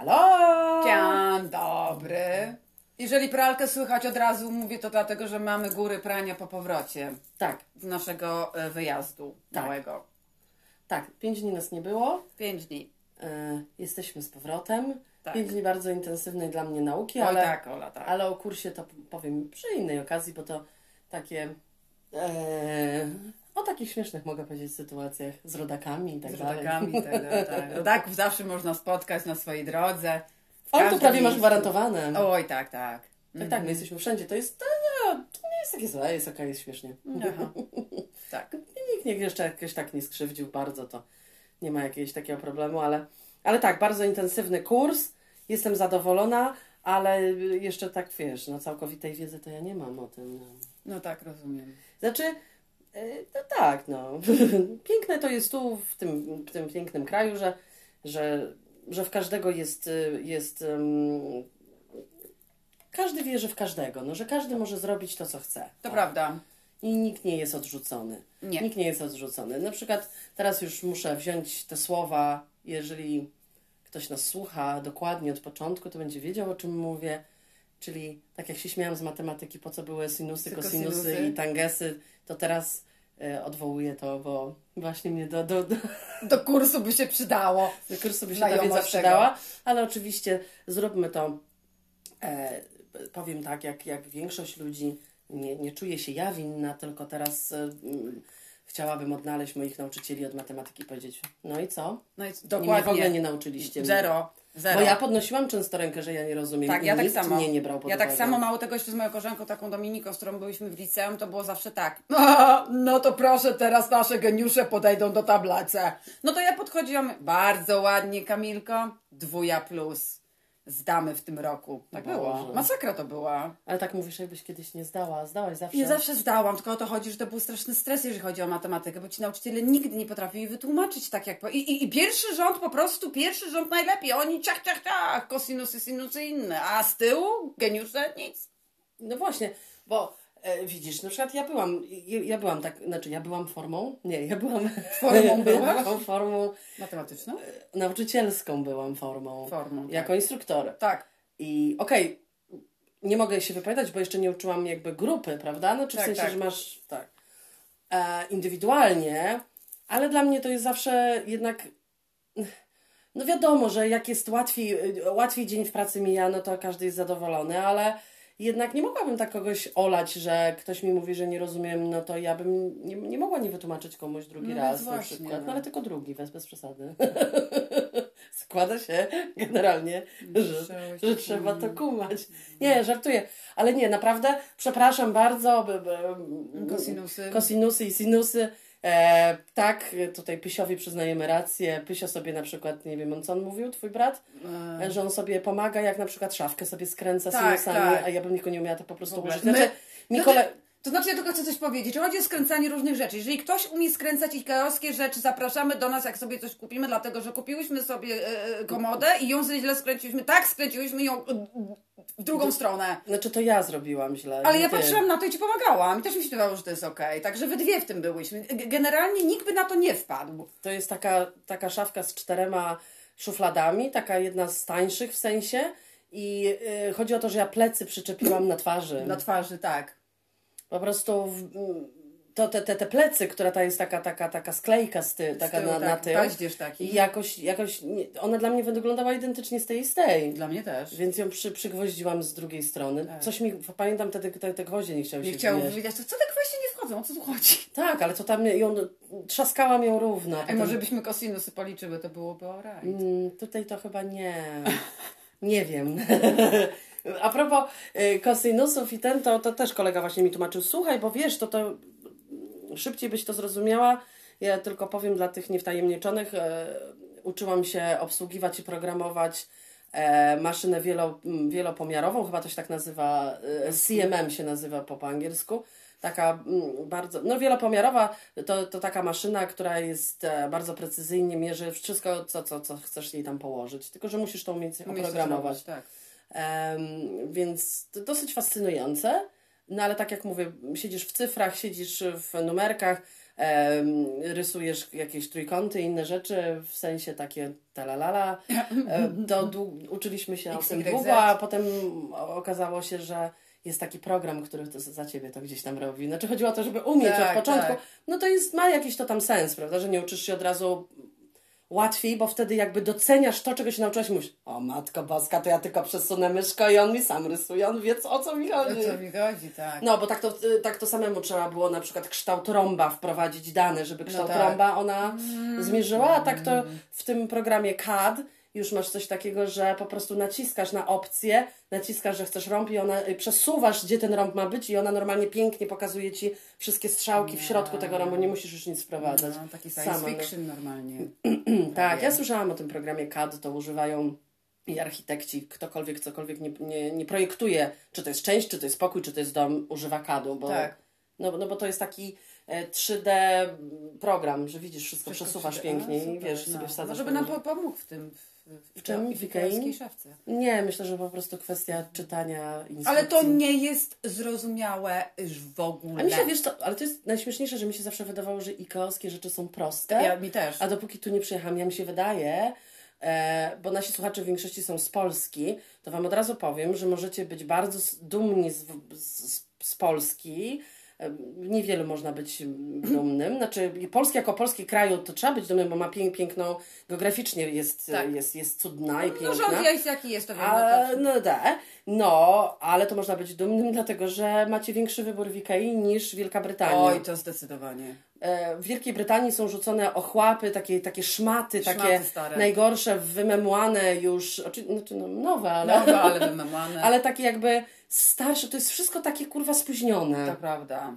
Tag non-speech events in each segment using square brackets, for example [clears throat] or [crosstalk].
Halo! Dzień dobry. Jeżeli pralkę słychać od razu, mówię to dlatego, że mamy góry prania po powrocie Tak, z naszego e, wyjazdu Tak. małego. tak. Pięć dni nas nie było. Pięć dni. E, jesteśmy z powrotem. Tak. Pięć dni bardzo intensywnej dla mnie nauki, Oj ale, tak, Ola, tak. ale o kursie to powiem przy innej okazji, bo to takie... E, o takich śmiesznych, mogę powiedzieć, sytuacjach z rodakami i tak Z dalej. rodakami i tak dalej. Tak. [laughs] Rodaków zawsze można spotkać na swojej drodze. W O, to prawie masz gwarantowane. Oj, tak, tak. Tak, tak, my jesteśmy wszędzie. To jest, to nie jest takie złe, jest okej, jest śmiesznie. Aha. [laughs] Tak. Nikt nie jeszcze jakoś tak nie skrzywdził bardzo, to nie ma jakiegoś takiego problemu, ale, ale tak, bardzo intensywny kurs, jestem zadowolona, ale jeszcze tak wiesz, no całkowitej wiedzy to ja nie mam o tym. No. No tak, rozumiem. Znaczy, no tak, no. [laughs] Piękne to jest tu, w tym, w tym pięknym kraju, że, że, że w każdego jest, y, jest um, każdy wierzy w każdego, no, że każdy może zrobić to, co chce. To O. prawda. I nikt nie jest odrzucony. Nie. Nikt nie jest odrzucony. Na przykład teraz już muszę wziąć te słowa, jeżeli ktoś nas słucha dokładnie od początku, to będzie wiedział, o czym mówię. Czyli tak jak się śmiałam z matematyki, po co były sinusy, Kosinusy. kosinusy i tangesy, to teraz e, odwołuję to, bo właśnie mnie do, do, do, Do kursu by się przydało. do kursu by się ta wiedza przydała, ale oczywiście zróbmy to, e, powiem tak, jak, jak większość ludzi nie, nie czuje się ja winna, tylko teraz e, chciałabym odnaleźć moich nauczycieli od matematyki i powiedzieć, no i co? No i mnie w dokładnie. ogóle nie nauczyliście. mnie. Zero. Zero. Bo ja podnosiłam często rękę, że ja nie rozumiem Tak, ja tak nikt samo. mnie nie brał pod ja uwagę. tak samo, mało tego jeszcze z moją koleżanką, taką Dominiką, z którą byliśmy w liceum, to było zawsze tak. [laughs] "A, No to proszę, teraz nasze geniusze podejdą do tablicy. No to ja podchodziłam, bardzo ładnie Kamilko, dwuja plus. Zdamy w tym roku. Tak Boże. było. Masakra to była. Ale tak mówisz, jakbyś kiedyś nie zdała. Zdałaś zawsze. Nie zawsze zdałam, tylko o to chodzi, że to był straszny stres, jeżeli chodzi o matematykę, bo ci nauczyciele nigdy nie potrafili wytłumaczyć tak jak... Po... I, i, I pierwszy rząd po prostu, pierwszy rząd najlepiej. Oni ciach, ciach, ciach, kosinusy, sinusy inne. A z tyłu geniusze nic. No właśnie, bo widzisz, na przykład ja byłam, ja, byłam tak, znaczy ja byłam formą, nie, ja byłam [laughs] Formą byłam formą, Matematyczną? nauczycielską byłam formą, Formą, tak. jako instruktor. Tak. I okej, nie mogę się wypowiadać, bo jeszcze nie uczyłam jakby grupy, prawda? No, czy w Tak, sensie, tak. że masz tak e, indywidualnie, ale dla mnie to jest zawsze jednak. No wiadomo, że jak jest łatwiej, łatwiej dzień w pracy mija, no to każdy jest zadowolony, ale jednak nie mogłabym tak kogoś olać, że ktoś mi mówi, że nie rozumiem, no to ja bym nie, nie mogła nie wytłumaczyć komuś drugi No raz więc na właśnie, przykład, no. no ale tylko drugi, bez, bez przesady. [laughs] Składa się generalnie, że, że trzeba to kumać. Nie, żartuję, ale nie, naprawdę przepraszam bardzo. Kosinusy. Kosinusy i sinusy. E, tak, tutaj Pysiowi przyznajemy rację. Pysio sobie na przykład, nie wiem, co on mówił, twój brat? E, że on sobie pomaga, jak na przykład szafkę sobie skręca Tak, sinusami, tak. a ja bym nikogo nie umiała to po prostu użyć. Znaczy, My- Nikole... Znaczy, to znaczy, ja tylko chcę coś powiedzieć, chodzi o skręcanie różnych rzeczy. Jeżeli ktoś umie skręcać ikejowskie rzeczy, zapraszamy do nas, jak sobie coś kupimy, dlatego, że kupiłyśmy sobie e, komodę i ją źle skręciliśmy. Tak, skręciłyśmy ją e, w drugą stronę. Znaczy to ja zrobiłam źle. Ale ja ty. patrzyłam na to i ci pomagałam. I też mi się wydawało, że to jest okej. Także wy dwie w tym byłyśmy. Generalnie nikt by na to nie wpadł. To jest taka, taka szafka z czterema szufladami, taka jedna z tańszych w sensie. I y, chodzi o to, że ja plecy przyczepiłam na twarzy. Na twarzy, tak. Po prostu w, to te, te, te plecy, która ta jest taka, taka, taka sklejka z ty, taka tyłu, na, na tak, tył. paździerz taki. Jakoś, jakoś nie, ona dla mnie wyglądała identycznie z tej i z tej. Dla mnie też. Więc ją przy, przygwoździłam z drugiej strony. Coś mi, pamiętam, te, te, te gwoździe nie chciały Tak. Nie się wbijać. powiedzieć, to co tak właśnie nie wchodzą? O co tu chodzi? Tak, ale to tam ją, trzaskałam ją równo. a potem- może byśmy kosinusy policzyły, to byłoby alright. Mm, tutaj to chyba nie. Nie wiem. [laughs] A propos y, kosinusów i ten, to, to też kolega właśnie mi tłumaczył. Słuchaj, bo wiesz, to to szybciej byś to zrozumiała. Ja tylko powiem dla tych niewtajemniczonych, e, uczyłam się obsługiwać i programować e, maszynę wielo, wielopomiarową, chyba to się tak nazywa, e, CMM się nazywa po, po angielsku. Taka mm, bardzo, no wielopomiarowa to, to taka maszyna, która jest bardzo precyzyjnie mierzy wszystko, co, co, co chcesz jej tam położyć. Tylko, że musisz to umieć to oprogramować. Tak. Em, więc to dosyć fascynujące. No ale tak jak mówię, siedzisz w cyfrach, siedzisz w numerkach. rysujesz jakieś trójkąty, inne rzeczy, w sensie takie talalala. To uczyliśmy się o tym Y, długo, a potem okazało się, że jest taki program, który to za ciebie to gdzieś tam robi. Znaczy chodziło o to, żeby umieć Tak, od początku. tak. No to jest, ma jakiś to tam sens, prawda, że nie uczysz się od razu łatwiej, bo wtedy jakby doceniasz to, czego się nauczyłaś i mówisz, o matko boska, to ja tylko przesunę myszkę i on mi sam rysuje, on wie co, o co mi O chodzi. co mi chodzi, tak. No, bo tak to, tak to samemu trzeba było na przykład kształt rąba wprowadzić dane, żeby kształt tak. rąba ona zmierzyła, a tak to w tym programie CAD już masz coś takiego, że po prostu naciskasz na opcję, naciskasz, że chcesz rąb i ona y, przesuwasz, gdzie ten rąb ma być i ona normalnie pięknie pokazuje Ci wszystkie strzałki w środku tego rąbu, nie musisz już nic wprowadzać. No, taki science Sama, no. fiction normalnie. [clears throat] Tak, ja słyszałam o tym programie CAD, to używają i architekci, ktokolwiek cokolwiek nie, nie, nie projektuje, czy to jest część, czy to jest pokój, czy to jest dom, używa CAD-u, bo, Tak. no, no bo to jest taki e, 3D program, że widzisz, wszystko, przesuwasz A, pięknie i wiesz, no. sobie wsadzasz. No, żeby nam pomógł w tym. W, ikejskiej szafce. Nie, myślę, że po prostu kwestia czytania instrukcji. Ale to nie jest zrozumiałe już w ogóle. A mi się, wiesz co, ale to jest najśmieszniejsze, że mi się zawsze wydawało, że ikeowskie rzeczy są proste. Ja, mi też. A dopóki tu nie przyjechałam, ja mi się wydaje, e, bo nasi słuchacze w większości są z Polski, to Wam od razu powiem, że możecie być bardzo dumni z, z, z Polski. E, Niewielu można być dumnym. Znaczy, Polski jako polski kraju to trzeba być dumnym, bo ma pięk, piękną, geograficznie jest, Tak. jest, jest cudna i No piękna. rząd jest jaki jest, to wiem. A, no no da. No, ale to można być dumnym, dlatego że macie większy wybór w Ikei niż Wielka Brytania. Oj, to zdecydowanie. E, W Wielkiej Brytanii są rzucone ochłapy, takie, takie szmaty, Szmaty takie stare. najgorsze, wymemłane już, znaczy no, nowe, ale, Nowe, ale wymamane. [laughs] ale takie jakby starsze, to jest wszystko takie kurwa spóźnione. To prawda.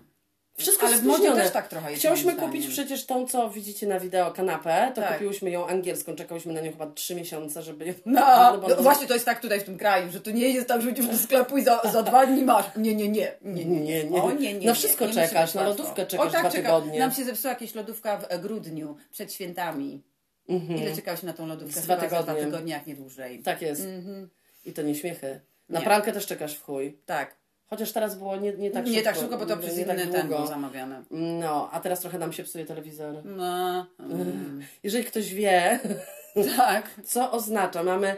Wszystko Ale w modzie spóźnione. też tak trochę jest, Chciałyśmy kupić przecież tą, co widzicie na wideo, kanapę, to Tak. kupiłyśmy ją angielską, czekałyśmy na nią chyba trzy miesiące, żeby ją... No, bo- [laughs] no, właśnie to jest tak tutaj w tym kraju, że to nie jest tak, że idziesz do sklepu i za, za dwa dni masz. Nie, nie, nie. Nie, nie, Nie, nie. O, nie, nie Na wszystko nie czekasz, na lodówkę czekasz o, tak, dwa czeka. tygodnie. Nam się zepsuła jakieś lodówka w e, grudniu, przed świętami. Ile czekałaś na tą lodówkę? Z dwa za dwa tygodnie. tygodnie, jak nie dłużej. Tak jest. I to nie śmiechy. Na Nie. pralkę też czekasz w chuj. Tak. Chociaż teraz było nie, nie tak szybko. nie tak szybko, bo to przez nie inny tak ten był zamawiany. No, a teraz trochę nam się psuje telewizor. No, mm, [laughs] Jeżeli ktoś wie, [laughs] tak. co oznacza, mamy,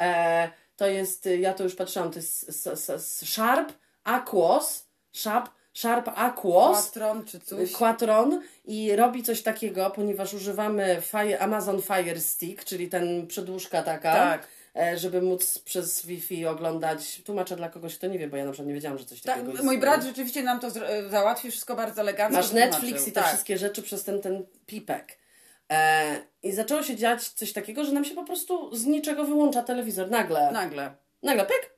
e, to jest, ja to już patrzyłam, to jest s, s, s, Sharp Aquos, Sharp, Sharp Aquos, Quatron czy coś. Quatron i robi coś takiego, ponieważ używamy Fire, Amazon Fire Stick, czyli ten przedłużka taka, Tak. E, żeby móc przez Wi-Fi oglądać. Tłumaczę dla kogoś, kto nie wie, bo ja na przykład nie wiedziałam, że coś Tak, takiego jest. mój brat rzeczywiście nam to zr- załatwił wszystko bardzo elegancko. Masz. Netflix i te tak. wszystkie rzeczy przez ten, ten pipek. E, I zaczęło się dziać coś takiego, że nam się po prostu z niczego wyłącza telewizor. Nagle. Nagle. Nagle pyk.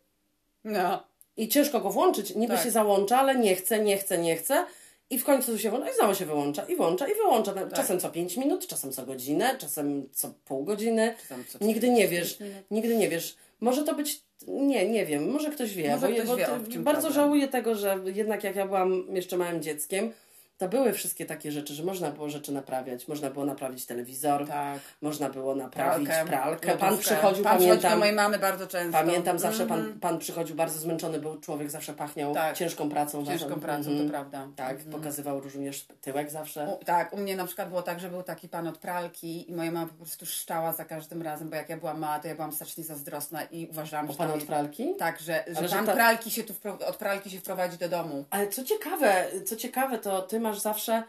No. I ciężko go włączyć. Niby Tak. się załącza, ale nie chce, nie chce, nie chce. I w końcu się włącza i znowu się wyłącza i włącza i wyłącza. Tak. Czasem co 5 minut, czasem co godzinę, czasem co pół godziny. Co Nigdy nie 45 wiesz. Nigdy nie wiesz. Może to być. Nie, nie wiem. Może ktoś wie. Może bo, ktoś bo wie, bardzo problem. żałuję tego, że jednak jak ja byłam jeszcze małym dzieckiem, to były wszystkie takie rzeczy, że można było rzeczy naprawiać. Można było naprawić telewizor, Tak. można było naprawić Pralkę, pralkę. Pan przychodził, Pan przychodził do pamiętam. mojej mamy bardzo często. Pamiętam zawsze Mhm. pan, pan przychodził bardzo zmęczony, był człowiek zawsze pachniał Tak. ciężką pracą. Ciężką waszą. pracą, Mhm. to prawda. Tak, pokazywał również tyłek zawsze. U, tak, u mnie na przykład było tak, że był taki pan od pralki i moja mama po prostu szczała za każdym razem, bo jak ja byłam mała, to ja byłam strasznie zazdrosna i uważałam, O że... tam od pralki? Tak, że, że Ale że pan ta- pralki się tu od pralki się wprowadzi do domu. Ale co ciekawe, co ciekawe, to ty masz zawsze,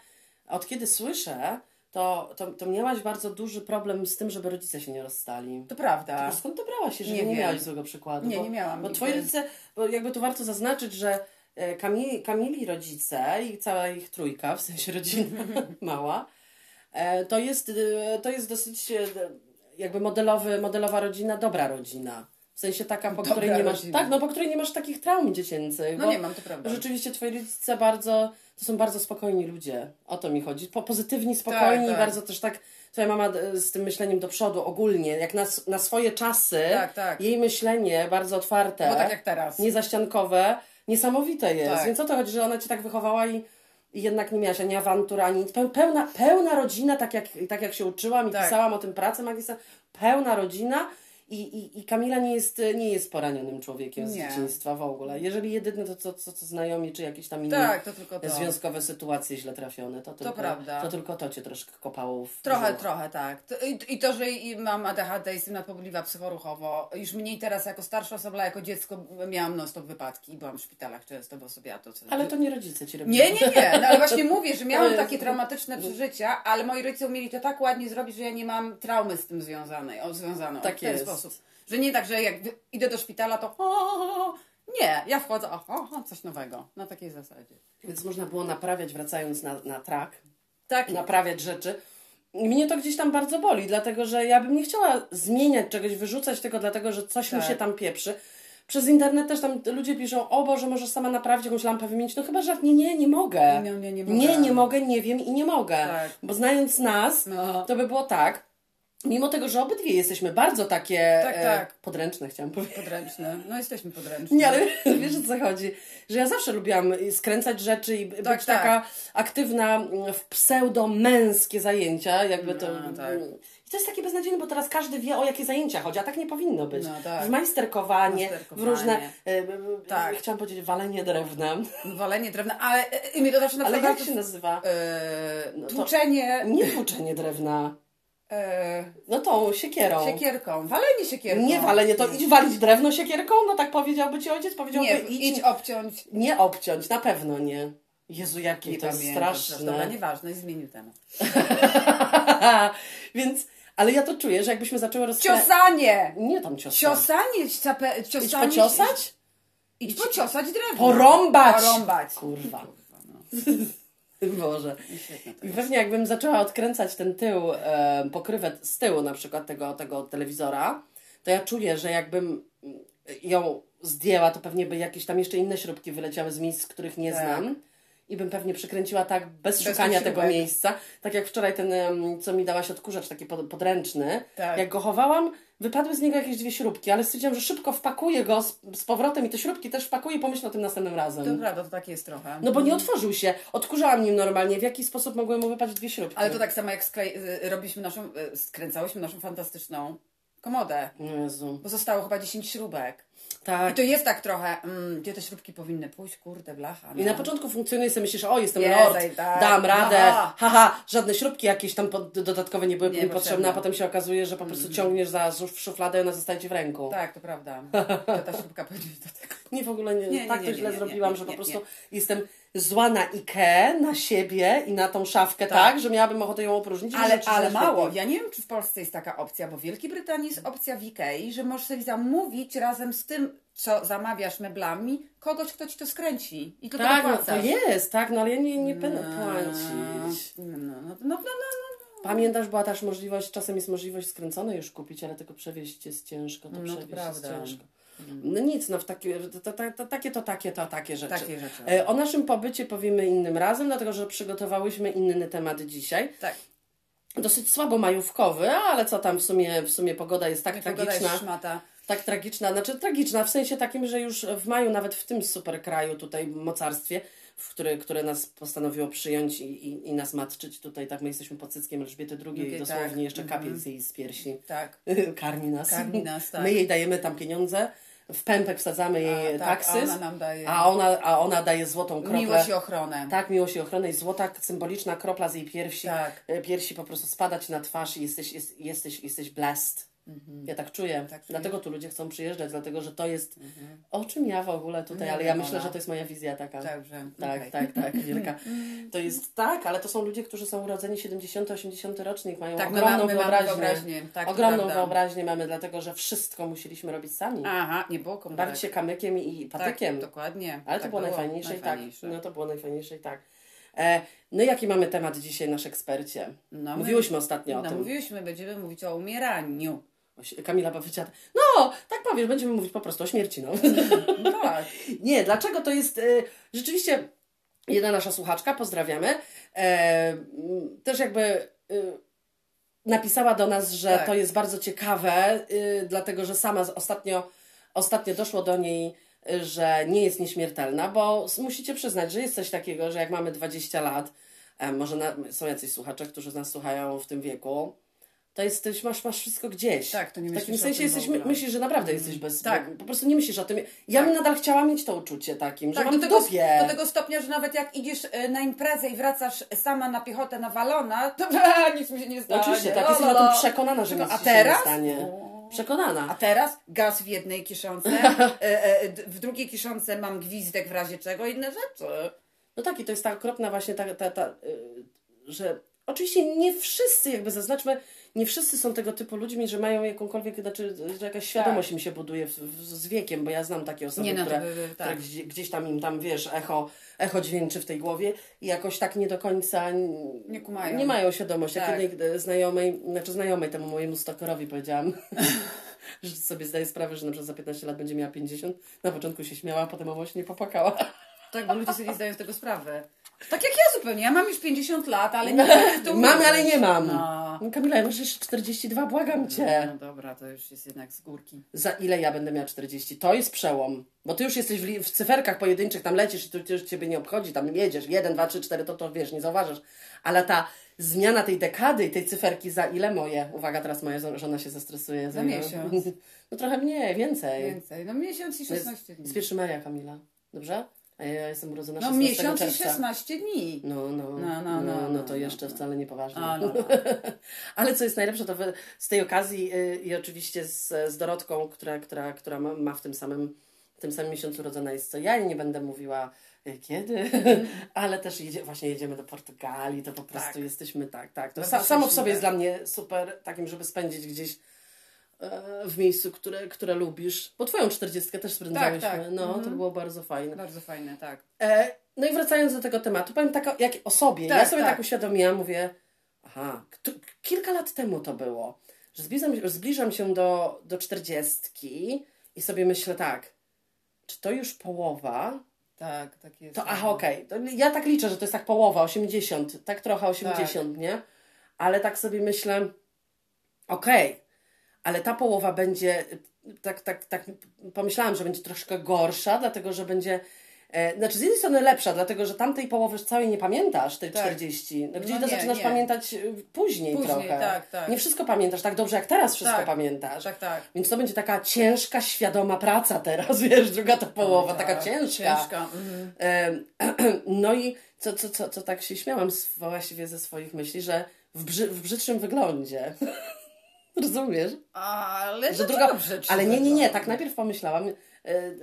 od kiedy słyszę, to, to, to miałaś bardzo duży problem z tym, żeby rodzice się nie rozstali. To prawda. A skąd to brałaś, jeżeli Nie nie, miałaś złego przykładu? Nie, bo, nie miałam Bo nigdy. twoi rodzice, bo jakby tu warto zaznaczyć, że e, Kamili, Kamili rodzice i cała ich trójka, w sensie rodzina [laughs] mała, e, to jest, e, to jest dosyć jakby modelowy, modelowa rodzina, dobra rodzina. W sensie taka, po Dobra której nie masz, rodzina. tak, no po której nie masz takich traum dziecięcych. No nie mam, to prawda. Rzeczywiście twoi rodzice bardzo, to są bardzo spokojni ludzie. O to mi chodzi. Po, pozytywni, spokojni, tak. bardzo też tak, twoja mama e, z tym myśleniem do przodu ogólnie, jak na, na swoje czasy, Tak, tak. jej myślenie bardzo otwarte, Bo tak jak teraz. niezaściankowe, niesamowite jest. Tak. Więc o to chodzi, że ona cię tak wychowała i, i jednak nie miałaś ani awantur, ani Pełna, pełna rodzina, tak jak, tak jak się uczyłam i Tak. pisałam o tym pracę magistralną, pełna rodzina I, i, I Kamila nie jest, nie jest poranionym człowiekiem z Nie. dzieciństwa w ogóle. Jeżeli jedyne to, co, co, co znajomi, czy jakieś tam inne Tak, to to. związkowe sytuacje źle trafione, to tylko, prawda. to tylko to cię troszkę kopało w Trochę, brzuch. trochę, tak. To- I, I to, że mam ADHD, jestem nadpobudliwa psychoruchowo. Już mniej teraz jako starsza osoba, ale jako dziecko miałam non stop wypadki i byłam w szpitalach często, bo sobie ja to... Co... Ale to nie rodzice ci robili. Nie, nie, nie. No, ale właśnie [laughs] mówię, że miałam To takie traumatyczne przeżycia, ale moi rodzice umieli to tak ładnie zrobić, że ja nie mam traumy z tym związanej, o, związaną. Tak jest. Sposób. Że nie tak, że jak idę do szpitala, to o, nie, ja wchodzę, o, coś nowego. Na takiej zasadzie. Więc można było naprawiać, wracając na, na track, Tak, naprawiać rzeczy. Mnie to gdzieś tam bardzo boli, dlatego że ja bym nie chciała zmieniać czegoś, wyrzucać tego, dlatego że coś mi Tak. się tam pieprzy. Przez internet też tam ludzie piszą, o Boże, możesz sama naprawić jakąś lampę, wymienić. No chyba, że nie, nie, nie mogę. Nie, nie, nie mogę. Nie, nie mogę, nie wiem i nie mogę. Tak. Bo znając nas, No. to by było tak, mimo tego, że obydwie jesteśmy bardzo takie e, Tak, tak. podręczne, chciałam powiedzieć. podręczne. No jesteśmy podręczni. Nie, ale [laughs] wiesz o co chodzi? Że ja zawsze lubiłam skręcać rzeczy i być tak. taka aktywna mm, w pseudo-męskie zajęcia, jakby to... No, tak. I to jest takie beznadziejne, bo teraz każdy wie, o jakie zajęcia chodzi, a tak nie powinno być. No, tak. W majsterkowanie, w Majsterkowanie. różne... e, e, Tak. Chciałam powiedzieć walenie drewnem. [laughs] Walenie drewna, ale e, mnie to zawsze na Ale jak się nazywa? e, No to- tłuczenie Nie tłuczenie drewna. E, No tą siekierą. siekierką. Walenie siekierką. Nie walenie, to idź walić drewno siekierką? No tak powiedziałby ci ojciec? Powiedziałby Nie, idź, idź obciąć. nie obciąć, na pewno nie. Jezu, jakie Nie to jest pamiętam. straszne. Dobra, nieważne, zmienił temat. [laughs] Więc, ale ja to czuję, że jakbyśmy zaczęły rozmawiać... Ciosanie! Nie tam. Ciosanie, cape, Idź ciosanie. pociosać? Idź pociosać drewno. Porąbać! Porąbać. Kurwa. no. [laughs] [laughs] Boże. I pewnie jakbym zaczęła odkręcać ten tył, e, pokrywę z tyłu na przykład tego, tego telewizora, to ja czuję, że jakbym ją zdjęła, to pewnie by jakieś tam jeszcze inne śrubki wyleciały z miejsc, których nie Tak. znam. I bym pewnie przykręciła tak bez, Bez szukania tego miejsca. Tak jak wczoraj ten, co mi dałaś odkurzacz, taki pod, podręczny. Tak. Jak go chowałam, wypadły z niego jakieś dwie śrubki, ale stwierdziłam, że szybko wpakuję go z, z powrotem i te śrubki też wpakuję i pomyślę o tym następnym razem. To prawda, to tak jest trochę. No bo nie otworzył się. Odkurzałam nim normalnie. W jaki sposób mogły mu wypaść dwie śrubki? Ale to tak samo jak y, robiliśmy naszą, y, skręcałyśmy naszą fantastyczną komodę. Jezu. Bo zostało chyba 10 śrubek. I Tak. to jest tak trochę, mm, gdzie te śrubki powinny pójść, kurde, blacha. No. I na początku funkcjonuje sobie, myślisz, o jestem Jest, lord, i tak. dam radę, Aha. haha, żadne śrubki jakieś tam dodatkowe nie były Nie potrzebne, potrzebne. a potem się okazuje, że po prostu ciągniesz za szuf- szufladę i ona zostaje ci w ręku. Tak, to prawda. [laughs] To ta śrubka [laughs] będzie do tego. Nie, w ogóle nie, Nie, tak nie, to źle zrobiłam, że po prostu jestem zła na Ikea, na siebie i na tą szafkę tak, Tak. że miałabym ochotę ją opróżnić. Ale, ale mało. Ja nie wiem, czy w Polsce jest taka opcja, bo w Wielkiej Brytanii jest opcja w Ikei, że możesz sobie zamówić razem z tym, co zamawiasz meblami, kogoś, kto ci to skręci. I tylko Tak, no, to jest, tak, no ale ja nie, nie będę płacić. No, no, no, no, no, no. Pamiętasz, była też możliwość, czasem jest możliwość skręcone już kupić, ale tylko przewieźć jest ciężko, to No, to przewieźć jest ciężko. No nic, no w takie, to, to, to, takie to takie to takie rzeczy. Takie rzeczy. E, O naszym pobycie powiemy innym razem, dlatego że przygotowałyśmy inny temat dzisiaj. Tak. Dosyć słabo majówkowy, ale co tam w sumie, w sumie pogoda jest tak Pogoda tragiczna. jest szmata. Tak tragiczna, znaczy tragiczna w sensie takim, że już w maju, nawet w tym super kraju, tutaj mocarstwie, w który, które nas postanowiło przyjąć i, i, i nas matczyć tutaj, tak my jesteśmy pod cyckiem Elżbiety II i Okej, dosłownie tak. jeszcze kapie z jej z piersi. Tak. [laughs] Karmi nas. Karmi nas, tak. My jej dajemy tam pieniądze, w pępek wsadzamy jej A, tak, taksys, a ona nam daje a ona, a ona daje złotą kroplę. miłość i ochronę. Tak, miłość i ochronę i złota symboliczna kropla z jej piersi. Tak. e, Piersi po prostu spada ci na twarz i jesteś, jest, jesteś, jesteś blessed. Ja tak czuję. Mhm. Tak dlatego tu ludzie chcą przyjeżdżać, dlatego że to jest. O czym ja w ogóle tutaj, ale ja myślę, że to jest moja wizja taka. Tak, okej. tak, tak, [laughs] wielka. To jest tak, ale to są ludzie, którzy są urodzeni 70-80 rocznik, mają Tak, my ogromną my wyobraźnię. wyobraźnię, tak, ogromną prawda. wyobraźnię mamy, dlatego że wszystko musieliśmy robić sami. Aha, nie było komórek. Bawić się kamykiem i patykiem. Tak, dokładnie. Ale to tak było, najfajniejsze, najfajniejsze. i tak. No to było najfajniejsze i tak. E, no jaki mamy temat dzisiaj, nasz ekspercie? No, my- Mówiłyśmy ostatnio o No, tym. mówiłyśmy, będziemy mówić o umieraniu. Kamila powiedziała, no tak powiesz, będziemy mówić po prostu o śmierci. No. No [laughs] tak. Nie, dlaczego to jest... E, rzeczywiście jedna nasza słuchaczka, pozdrawiamy, e, też jakby... E, napisała do nas, że Tak. to jest bardzo ciekawe, y, dlatego że sama ostatnio, ostatnio doszło do niej, y, że nie jest nieśmiertelna, bo musicie przyznać, że jest coś takiego, że jak mamy 20 lat, e, może na, są jacyś słuchacze, którzy nas słuchają w tym wieku, To jest, to już masz, masz wszystko gdzieś. Tak, to nie W takim myślisz o sensie tym jesteś, myślisz, że naprawdę jesteś bez... Tak. Po prostu nie myślisz o tym. Ja bym nadal chciała mieć to uczucie takim, że Tak, mam do tego, dupie. do tego stopnia, że nawet jak idziesz e, na imprezę i wracasz sama na piechotę nawalona, to [laughs] nic mi się nie stanie. oczywiście, tak, La, jesteś la, o tym la. przekonana, że nic a teraz? się nie stanie. Przekonana. A teraz gaz w jednej kieszonce, [laughs] e, e, w drugiej kieszonce mam gwizdek w razie czego, inne rzeczy. No tak, i to jest ta okropna właśnie ta, ta, ta y, że oczywiście nie wszyscy, jakby zaznaczmy, nie wszyscy są tego typu ludźmi, że mają jakąkolwiek, znaczy, że jakaś świadomość im się buduje w, w, z wiekiem, bo ja znam takie osoby, Tak. Nie, no które, by- by- które tak. gdzieś, gdzieś tam im tam, wiesz, echo, echo dźwięczy w tej głowie i jakoś tak nie do końca Nie kumają. nie mają świadomości. Jak Tak. jednej e, znajomej, znaczy znajomej temu mojemu stalkerowi powiedziałam, [laughs] że sobie zdaję sprawę, że na przykład za 15 lat będzie miała 50. Na początku się śmiała, a potem owośnie nie popłakała. Tak, bo ludzie sobie nie zdają z tego sprawy. Tak jak ja zupełnie. Ja mam już 50 lat, ale nie [laughs] to Mamy, uwierzyć. ale nie mam. No. Kamila, ja masz jeszcze 42, błagam cię. no dobra, to już jest jednak z górki. Za ile ja będę miała 40? To jest przełom. Bo ty już jesteś w, w cyferkach pojedynczych, tam lecisz i to już ciebie nie obchodzi, tam jedziesz, 1, 2, 3, 4, to to wiesz, nie zauważasz. Ale ta zmiana tej dekady i tej cyferki za ile moje? Uwaga, teraz moja żo- żona się zestresuje. Za miesiąc. [laughs] No trochę mniej, więcej. Więcej. No miesiąc i To jest, 16 dni. jest 1 maja, Kamila. Dobrze? A ja jestem urodzona No 16 miesiąc i czerwca. 16 dni. No, no, No, no, no, no, no, no to no, jeszcze no. wcale niepoważnie. A, no. [laughs] Ale co jest najlepsze, to z tej okazji y, i oczywiście z, z Dorotką, która, która, która ma, w tym samym, w tym samym miesiącu urodzona jest co ja i nie będę mówiła y, kiedy, [laughs] ale też jedzie, właśnie jedziemy do Portugalii, to po prostu. Tak. jesteśmy tak, tak. To Bardzo sa, samo w sobie jest dla mnie super, takim, żeby spędzić gdzieś e, w miejscu, które, które lubisz. Bo twoją czterdziestkę też spędzałyśmy. tak. No, to Mhm. było bardzo fajne. Bardzo fajne, tak. E, no i wracając do tego tematu, powiem tak o, jak o sobie. Tak, ja sobie tak. tak. uświadomiłam, mówię, aha, kilka lat temu to było, że zbliżam, zbliżam się do, do czterdziestki i sobie myślę tak, czy to już połowa? Tak, tak jest. To aha, okej. To Ja tak liczę, że to jest tak połowa, 80, tak trochę 80, nie? Ale tak sobie myślę, okej, ale ta połowa będzie, tak, tak, tak pomyślałam, że będzie troszkę gorsza, dlatego że będzie, e, znaczy z jednej strony lepsza, dlatego że tamtej połowy całej nie pamiętasz, tej Tak. 40. No, gdzieś No to nie, zaczynasz nie. pamiętać e, później, Później, trochę. tak, tak. Nie wszystko pamiętasz tak dobrze, jak teraz wszystko Tak. pamiętasz. Tak, tak. Więc to będzie taka ciężka, świadoma praca teraz, [laughs] wiesz, druga to połowa, Tak, taka ciężka. Ciężka. Mhm. [clears throat] No i co, co, co, co tak się śmiałam z, właściwie ze swoich myśli, że w, brzy, w brzydszym wyglądzie. [laughs] Rozumiesz? Ale Że druga. Ale nie, nie, nie, tak najpierw pomyślałam, e,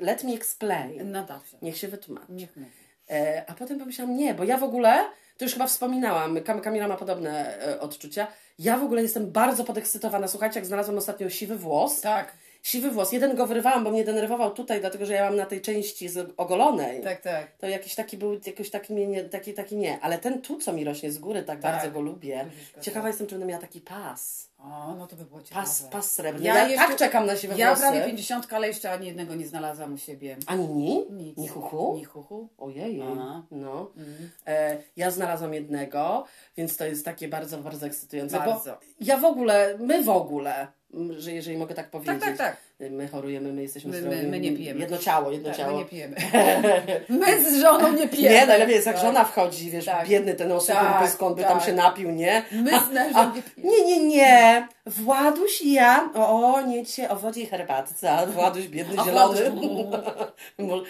let me explain. No dobrze. Niech się wytłumaczy. Niech mówi. E, A potem pomyślałam, nie, bo ja w ogóle, to już chyba wspominałam, Kam Kamila ma podobne e, odczucia. Ja w ogóle jestem bardzo podekscytowana. Słuchajcie, jak znalazłam ostatnio siwy włos. Tak, Siwy włos. Jeden go wyrywałam, bo mnie denerwował tutaj, dlatego że ja mam na tej części z ogolonej. tak, tak. To jakiś taki był, jakoś taki, mnie nie, taki, taki nie. Ale ten tu, co mi rośnie z góry, tak, Tak. bardzo go lubię. Lubisz go, Ciekawa tak. jestem, czy będę miała taki pas. O, no to by było ciekawe. Pas, pas srebrny. Ja Ja, jeszcze- tak czekam na siwe Ja włosy. prawie 50, ale jeszcze ani jednego nie znalazłam u siebie. Ani ni? Nic. Ni huhu? Ni huhu. Ojej. Aha. No. Mhm. E, ja znalazłam jednego, więc to jest takie bardzo, bardzo ekscytujące. Bardzo. Bo ja w ogóle, my w ogóle, że jeżeli mogę tak powiedzieć. tak, tak. My chorujemy, my jesteśmy My- my- zdrowi. my nie pijemy. Jedno ciało, jedno Tak, ciało. my nie pijemy. [laughs] My z żoną nie pijemy. Nie, najlepiej jest jak Tak. żona wchodzi, wiesz, Tak. biedny ten osuchy Tak, on by tam tak. się napił, nie? My z mężem nie pijemy. Nie, nie, nie. Właduś i ja, o, nie cię, o wodzie i herbatce, a Właduś biedny, zielony.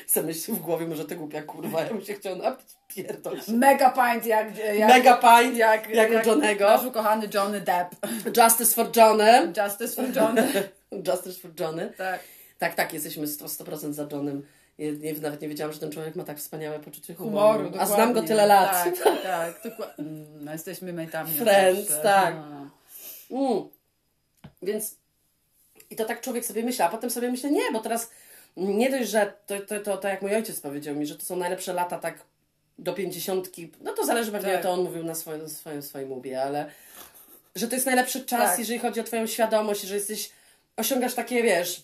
Sobie [laughs] myśli w głowie, może ty głupia kurwa, ja bym się chciał napić, pierdol się. Mega pint jak, jak, Mega pint, jak, jak u Johnego. Nasz ukochany Johnny Depp. Justice for Johnny. Justice for Johnny. [laughs] Justice for Johnny. tak. Tak, tak, jesteśmy 100%, 100% za Johnem. Nie, nie, nawet nie wiedziałam, że ten człowiek ma tak wspaniałe poczucie humoru. Humoru, A znam go tyle lat. Tak, tak. [laughs] dokładnie. Mm, No, jesteśmy mejtami. od Friends, zawsze. tak. No. Mm. Więc i to tak człowiek sobie myśli, a potem sobie myślę, nie, bo teraz nie dość, że to, to, to, to jak mój ojciec powiedział mi, że to są najlepsze lata tak do pięćdziesiątki, no to zależy pewnie, Tak. to on mówił na swoim, swoim, swoim łbie, ale że to jest najlepszy czas, Tak. jeżeli chodzi o twoją świadomość, że jesteś, osiągasz takie, wiesz,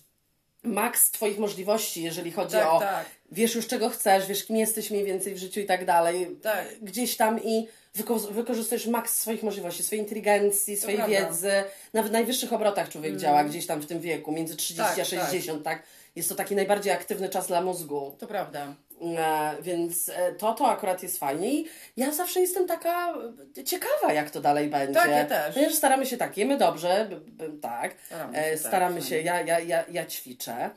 maks twoich możliwości, jeżeli chodzi Tak, o tak. wiesz już czego chcesz, wiesz kim jesteś mniej więcej w życiu i tak dalej. Tak. Gdzieś tam i wyko- wykorzystujesz maks swoich możliwości, swojej inteligencji, swojej. Mm. wiedzy. Nawet w najwyższych obrotach człowiek działa gdzieś tam w tym wieku, między 30 Tak, a 60, tak. Jest to taki najbardziej aktywny czas dla mózgu. To prawda. E, więc e, to, to akurat jest fajnie i ja zawsze jestem taka e, ciekawa, jak to dalej będzie. Tak, ja też. Ponieważ staramy się tak, jemy dobrze, tak, Staramy się, tak, staramy się, ja, ja, ja, ja ćwiczę.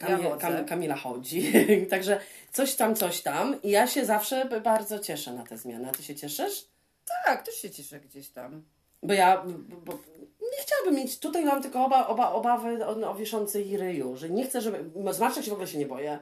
Kamil, Ja. Kam, Kamila chodzi, [laughs] także coś tam, coś tam i ja się zawsze bardzo cieszę na te zmiany. A ty się cieszysz? Tak, też się cieszę gdzieś tam. Bo ja bo nie chciałabym mieć, tutaj mam tylko oba, oba, obawy o, o wiszącej ryju, że nie chcę, żeby, zmarszczek się w ogóle się nie boję.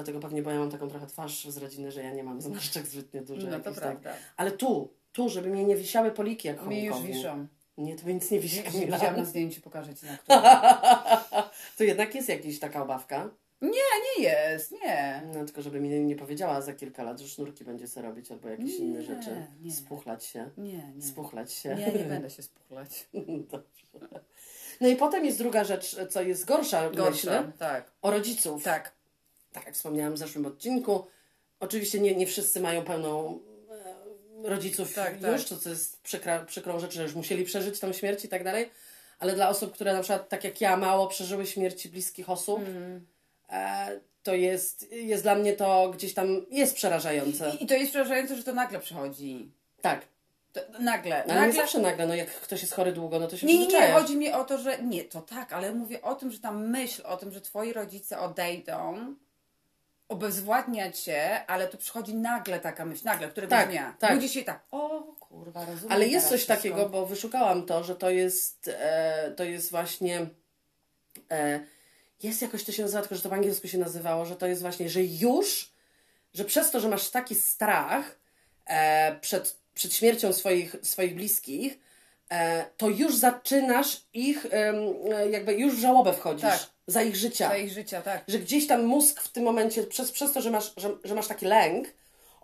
Dlatego pewnie, bo ja mam taką trochę twarz z rodziny, że ja nie mam [laughs] zmarszczek zbytnio dużo. No to prawda. Tak. Ale tu, tu, żeby mnie nie wisiały poliki jak Mi już wiszą. Nie, to nic nie wisi, Kamila. Widziałam na zdjęciu, pokażę Ci na. [laughs] To jednak jest jakaś taka obawka. Nie jest, nie. No tylko, żeby mi nie powiedziała za kilka lat, że sznurki będzie sobie robić albo jakieś inne Nie, rzeczy. nie. Spuchlać się. Nie, nie. Spuchlać się. Nie, nie będę się spuchlać. [laughs] Dobrze. No i potem jest druga rzecz, co jest gorsza, myślę, Gorsza, tak. o rodziców. Tak. Tak jak wspomniałam w zeszłym odcinku, oczywiście nie, nie wszyscy mają pełną e, rodziców Tak, już, tak. co jest przykra, przykrą rzecz, że już musieli przeżyć tą śmierć i tak dalej, ale dla osób, które na przykład tak jak ja mało przeżyły śmierci bliskich osób, Mm. e, to jest, jest dla mnie to gdzieś tam jest przerażające. I, I to jest przerażające, że to nagle przychodzi. Tak, To, nagle. ale nie nagle. zawsze nagle, no jak ktoś jest chory długo, no to się Nie, nie, nie, chodzi mi o to, że nie, to tak, ale mówię o tym, że ta myśl o tym, że twoi rodzice odejdą, obezwładnia cię, ale tu przychodzi nagle taka myśl, nagle, któregoś Tak, dnia. tak. Budzi się tak, o kurwa, rozumiem Ale jest coś wszystko. takiego, bo wyszukałam to, że to jest, e, to jest właśnie. E, jest jakoś to się nazywa, tylko że to po angielsku się nazywało, że to jest właśnie, że już, że przez to, że masz taki strach e, przed, przed śmiercią swoich, swoich bliskich, e, to już zaczynasz ich, e, jakby już w żałobę wchodzisz Tak. Za ich życia Za ich życia, tak. że gdzieś tam mózg w tym momencie, przez, przez to, że masz, że, że masz taki lęk,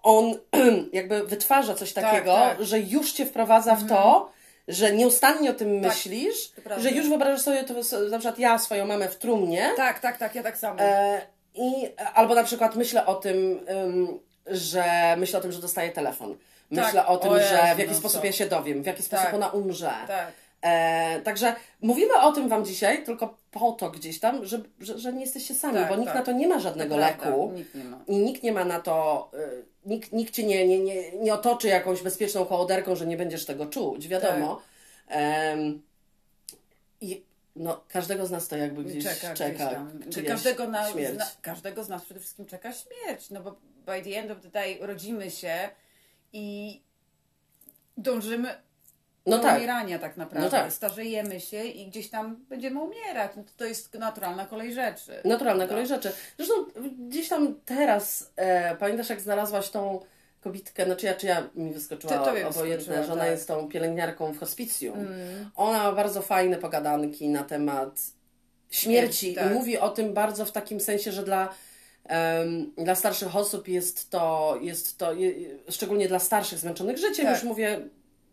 on [clears throat] jakby wytwarza coś takiego, tak. Mhm. że już cię wprowadza w to, że nieustannie o tym myślisz, to prawda. że już wyobrażasz sobie to, na przykład ja swoją mamę w trumnie Tak, tak, tak, ja tak samo. e, i albo na przykład myślę o tym, ym, że myślę o tym, że dostaję telefon. Myślę Tak. o tym, O że Jezu, w jaki no sposób co? ja się dowiem, w jaki sposób Tak. ona umrze. tak. E, także mówimy o tym Wam dzisiaj, tylko po to gdzieś tam, że, że, że nie jesteście sami, Tak, bo nikt tak. na to nie ma żadnego leku Nikt nie ma. i nikt nie ma na to, y, nikt, nikt Cię nie, nie, nie, nie otoczy jakąś bezpieczną kołoderką, że nie będziesz tego czuć, wiadomo. Tak. I no, każdego z nas to jakby gdzieś czeka, czeka. gdzieś. Czy każdego, na, śmierć. każdego z nas przede wszystkim czeka śmierć, no bo by the end of the day rodzimy się i dążymy No tak. umierania tak naprawdę. No tak. Starzejemy się i gdzieś tam będziemy umierać. No to, to jest naturalna kolej rzeczy. Naturalna No. kolej rzeczy. Zresztą gdzieś tam teraz, e, pamiętasz jak znalazłaś tą kobitkę, znaczy ja, czy ja mi wyskoczyła To obojętne, że ona tak. jest tą pielęgniarką w hospicjum. Mm. Ona ma bardzo fajne pogadanki na temat śmierci Śmierci, tak. i mówi o tym bardzo w takim sensie, że dla, dla starszych osób jest to, jest to je, szczególnie dla starszych zmęczonych życiem, Tak. już mówię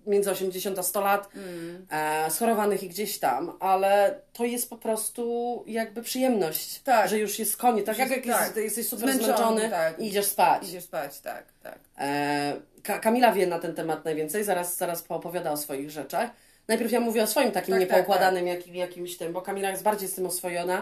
między 80 a 100 lat, Mm. e, schorowanych i gdzieś tam, ale to jest po prostu jakby przyjemność, Tak. że już jest koniec. Tak jak, jak Tak. jest, jesteś super Zmęczony, zmęczony, tak. i idziesz spać. Idziesz spać, tak, tak. E, Ka- Kamila wie na ten temat najwięcej, zaraz, zaraz poopowiada o swoich rzeczach. Najpierw ja mówię o swoim takim Tak, niepoukładanym Jakim, jakimś tym, bo Kamila jest bardziej z tym oswojona.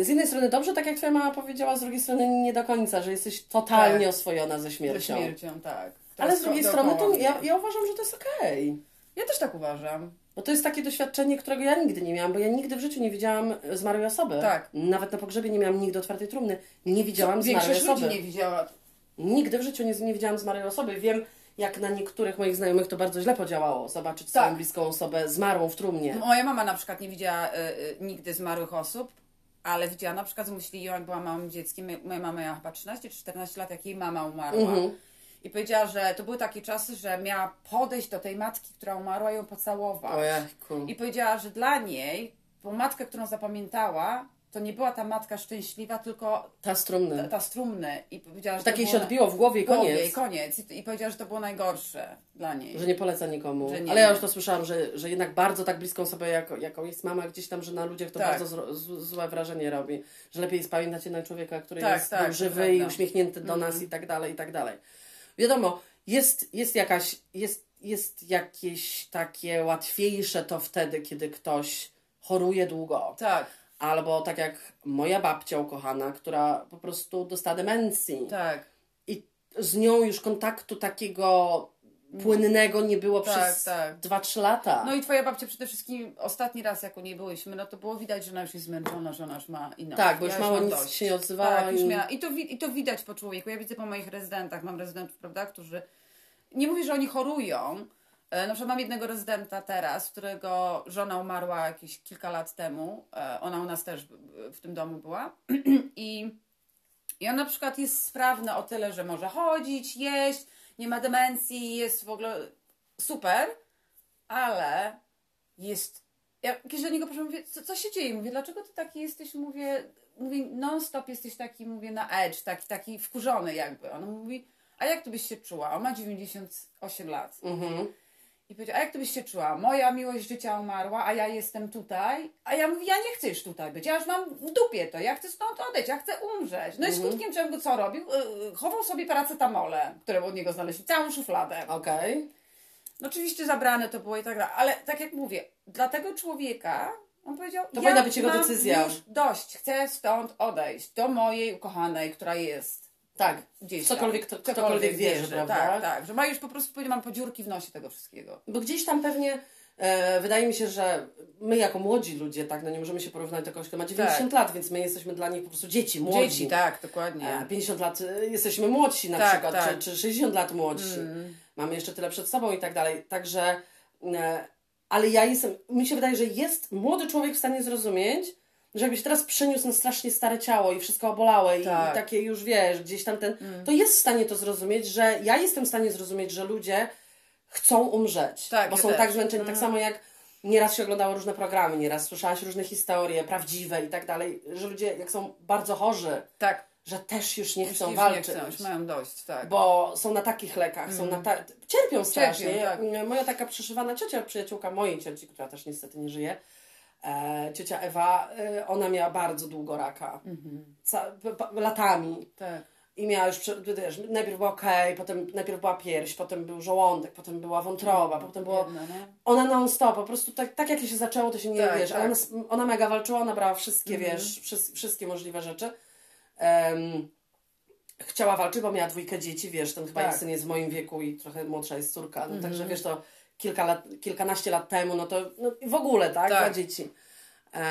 Z jednej strony dobrze, tak jak twoja mama powiedziała, z drugiej strony nie do końca, że jesteś totalnie Tak. oswojona ze Ze śmiercią. śmiercią, tak. Ale z drugiej strony to ja, ja uważam, że to jest okej. ja też tak uważam. Bo to jest takie doświadczenie, którego ja nigdy nie miałam, bo ja nigdy w życiu nie widziałam zmarłej osoby. Tak. Nawet na pogrzebie nie miałam nigdy otwartej trumny. Nie widziałam zmarłej Większość osoby. ludzi nie widziała. Nigdy w życiu nie, nie widziałam zmarłej osoby. Wiem, jak na niektórych moich znajomych to bardzo źle podziałało. Zobaczyć Tak. swoją bliską osobę zmarłą w trumnie. Moja mama na przykład nie widziała y, y, nigdy zmarłych osób, ale widziała na przykład zmyśliłam, jak była małym dzieckiem. Moja mama miała chyba 13 czy 14 lat, jak jej mama umarła. Mhm. I powiedziała, że to były takie czasy, że miała podejść do tej matki, która umarła, ją pocałować. Ojejku. I powiedziała, że dla niej, tą matkę, którą zapamiętała, to nie była ta matka szczęśliwa, tylko Ta z trumny. ta, ta z trumny. I powiedziała, że Takie się odbiło w głowie i koniec. I koniec. I, I powiedziała, że to było najgorsze dla niej. Że nie poleca nikomu. Nie. Ale ja już to słyszałam, że, że jednak bardzo tak bliską osobę, jako, jaką jest mama, gdzieś tam, że na ludziach to Tak. bardzo zro, z, złe wrażenie robi. Że lepiej jest pamiętać jednak człowieka, który Tak, jest tak, żywy i uśmiechnięty do nas i tak dalej, i tak dalej. Wiadomo, jest, jest jakaś, jest, jest jakieś takie łatwiejsze to wtedy, kiedy ktoś choruje długo. Tak. Albo tak jak moja babcia ukochana, która po prostu dostała demencji. Tak. I z nią już kontaktu takiego płynnego nie było Tak, przez tak. 2-3 lata. No i twoja babcia przede wszystkim ostatni raz, jak u niej byłyśmy, no to było widać, że ona już jest zmęczona, że ona już ma inną. Tak, bo już mało mam nic się nie odzywała Tak, już i- miała, i, to, I to widać po człowieku. Ja widzę po moich rezydentach, mam rezydentów, prawda, którzy... Nie mówię, że oni chorują. E, Na przykład mam jednego rezydenta teraz, którego żona umarła jakieś kilka lat temu. E, Ona u nas też w tym domu była. [clears throat] I i on na przykład jest sprawny o tyle, że może chodzić, jeść, nie ma demencji, jest w ogóle super, ale jest. Ja kiedyś do niego proszę, mówię, co, co się dzieje? Mówię, dlaczego ty taki jesteś? Mówię, mówię non-stop jesteś taki, mówię, na edge, taki, taki wkurzony jakby. On mówi, a jak ty byś się czuła? On ma 98 lat. Mhm. I powiedział, a jak ty byś się czuła? Moja miłość życia umarła, a ja jestem tutaj. A ja mówię, ja nie chcę już tutaj być. Ja już mam w dupie to. Ja chcę stąd odejść. Ja chcę umrzeć. No i skutkiem czego co robił? Yy, chował sobie paracetamole, które od niego znaleźli. Całą szufladę. Okej. No oczywiście zabrane to było i tak dalej. Ale tak jak mówię, dla tego człowieka on powiedział, To ja powinna być jego decyzja. już dość. Chcę stąd odejść. Do mojej ukochanej, która jest Tak. gdzieś Cokolwiek, tam. to, ktokolwiek wierzy, prawda? Tak, tak. Że ma już po prostu, mam podziurki w nosie tego wszystkiego. Bo gdzieś tam pewnie e, wydaje mi się, że my jako młodzi ludzie, tak, no nie możemy się porównać do kogoś, kto ma 90 lat, więc my jesteśmy dla nich po prostu dzieci, młodzi. Tak. Dzieci, tak, dokładnie. E, 50 lat y, jesteśmy młodsi na Tak, przykład, tak. Mm. Czy, czy 60 lat młodsi. Mamy jeszcze tyle przed sobą i tak dalej. Także, e, ale ja jestem, mi się wydaje, że jest młody człowiek w stanie zrozumieć, że jakbyś teraz przeniósł na strasznie stare ciało i wszystko obolałe i, Tak. Mm. i takie już wiesz, gdzieś tam ten, to jest w stanie to zrozumieć, że ja jestem w stanie zrozumieć, że ludzie chcą umrzeć, Tak, bo ja są też. Mm. tak zmęczeni, tak samo jak Nieraz się oglądało różne programy, nieraz słyszałaś różne historie, prawdziwe i tak dalej, że ludzie jak są bardzo chorzy, Tak. że też już nie Już chcą nie walczyć. chcą, już mają dość, tak. Bo są na takich lekach, są na ta... cierpią strasznie. tak. Moja taka przeszywana ciocia, przyjaciółka mojej cioci, która też niestety nie żyje, e, ciocia Ewa, e, ona miała bardzo długo raka. Ca- p- p- latami. tak. I miała już, prze- wiesz, najpierw była okej, potem najpierw była pierś, potem był żołądek, potem była wątroba, potem było... Biedna, no. Ona non stop, po prostu tak, tak jak się zaczęło, to się nie Tak, wiesz. tak. Mhm. Ona, ona mega walczyła, ona brała wszystkie, wiesz, wszys- wszystkie możliwe rzeczy. Em, chciała walczyć, bo miała dwójkę dzieci, wiesz, ten chyba Tak. jest syn jest w moim wieku i trochę młodsza jest córka, no, Mhm. także wiesz, to kilka lat, kilkanaście lat temu, no to no, w ogóle, tak, Tak. dla dzieci. E,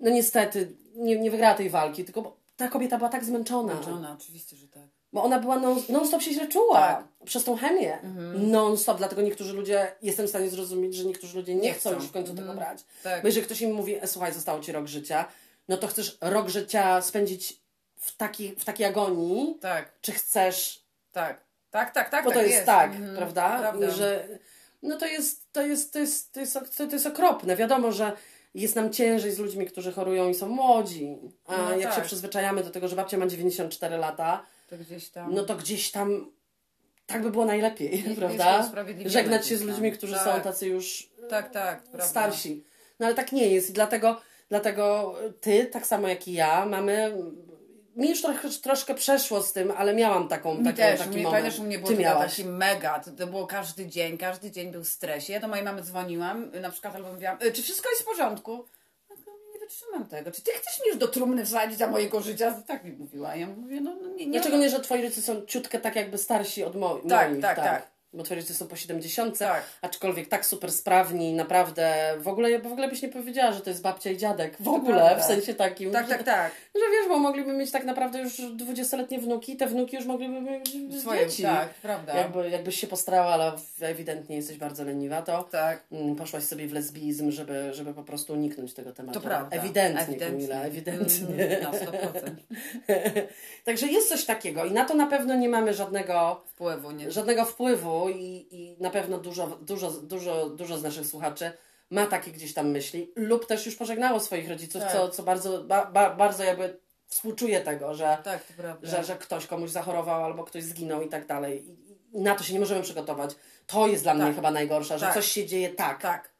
no niestety, nie, nie wygrała tej walki, tylko ta kobieta była tak zmęczona. Zmęczona, oczywiście, że tak. Bo ona była non, non-stop się źle czuła Tak. przez tą chemię. Non-stop, dlatego niektórzy ludzie, jestem w stanie zrozumieć, że niektórzy ludzie nie, Nie chcą chcą. już w końcu tego brać. Tak. Bo jeżeli ktoś im mówi, e, słuchaj, zostało ci rok życia, no to chcesz rok życia spędzić w, taki, w takiej agonii, Tak, czy chcesz, tak. Tak, tak, tak. bo tak to jest, tak, Mhm, prawda? Prawda. Że, no to jest, to jest, to jest, to jest, to, jest okropne. Wiadomo, że jest nam ciężej z ludźmi, którzy chorują i są młodzi. A No jak tak. się przyzwyczajamy do tego, że babcia ma 94 lata, To gdzieś tam. no to gdzieś tam tak by było najlepiej, to prawda? Żegnać się z ludźmi, którzy Tak. są tacy już tak, tak. Prawda. starsi. No ale tak nie jest i dlatego, dlatego ty, tak samo jak i ja, mamy... Mi już trochę, troszkę przeszło z tym, ale miałam taką, Mi taką też, taki mnie, moment. pamiętasz, u mnie było to taki mega, to, to było każdy dzień, każdy dzień był w stresie. Ja do mojej mamy dzwoniłam, na przykład albo mówiłam, y, czy wszystko jest w porządku? Ja mówię, nie wytrzymam tego. Czy ty chcesz mnie już do trumny wsadzić za mojego życia? Tak mi mówiła. Ja mówię, no, no nie, nie. Dlaczego nie, że twoi rodzice są ciutkę tak jakby starsi od Tak, moich? tak, tak. Bo twoi rodzice są po 70, Tak. aczkolwiek tak super sprawni, naprawdę, w ogóle, w ogóle byś nie powiedziała, że to jest babcia i dziadek. W ogóle, prawda. w sensie takim. Tak, że- tak, tak. Że wiesz, bo mogliby mieć tak naprawdę już 20-letnie wnuki, te wnuki już mogliby mieć Swoje, dzieci. tak, prawda. Jakby, jakbyś się postarała, ale ewidentnie jesteś bardzo leniwa, to Tak. mm, poszłaś sobie w lesbizm, żeby, żeby po prostu uniknąć tego tematu. To prawda. Ewidentnie, Ewidentnie. Kamila, ewidentnie. Mhm, Na 100%. [laughs] Także jest coś takiego i na to na pewno nie mamy żadnego, Wpływu, nie? żadnego wpływu i, i na pewno dużo, dużo, dużo, dużo z naszych słuchaczy ma takie gdzieś tam myśli lub też już pożegnało swoich rodziców, Tak. co, co bardzo, ba, ba, bardzo jakby współczuję tego, że, Tak, to że, że ktoś komuś zachorował albo ktoś zginął i tak dalej. I, na to się nie możemy przygotować. To jest dla mnie Tak. chyba najgorsze, że Tak. coś się dzieje tak, Tak.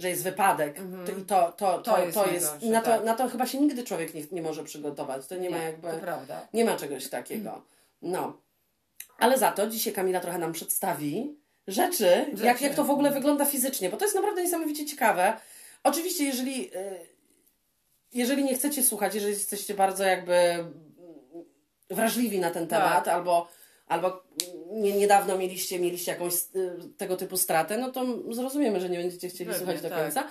że jest wypadek. To, I to, to, to, To to jest jest. najgorsze, i na, to, tak. na to chyba się nigdy człowiek nie, nie może przygotować. To nie, ma Nie, jakby. to prawda. Nie ma czegoś takiego. No. Ale za to dzisiaj Kamila trochę nam przedstawi rzeczy, Jak, jak to w ogóle wygląda fizycznie, bo to jest naprawdę niesamowicie ciekawe. Oczywiście, jeżeli y, jeżeli nie chcecie słuchać, jeżeli jesteście bardzo jakby wrażliwi na ten temat, Tak. albo, albo nie, niedawno mieliście, mieliście jakąś y, tego typu stratę, no to zrozumiemy, że nie będziecie chcieli Pewnie, słuchać do tak. końca.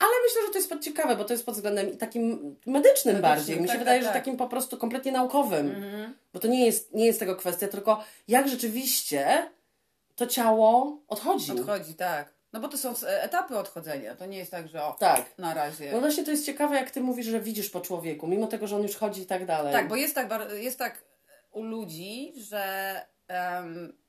Ale myślę, że to jest pod ciekawe, bo to jest pod względem i takim medycznym, bardziej. Mi się tak, wydaje, tak, że tak. takim po prostu kompletnie naukowym. Bo to nie jest, nie jest tego kwestia, tylko jak rzeczywiście to ciało odchodzi. Odchodzi, tak. No bo to są e, etapy odchodzenia. To nie jest tak, że o, Tak. na razie. No właśnie to jest ciekawe, jak ty mówisz, że widzisz po człowieku, mimo tego, że on już chodzi i tak dalej. Tak, bo jest tak, jest tak u ludzi, że em,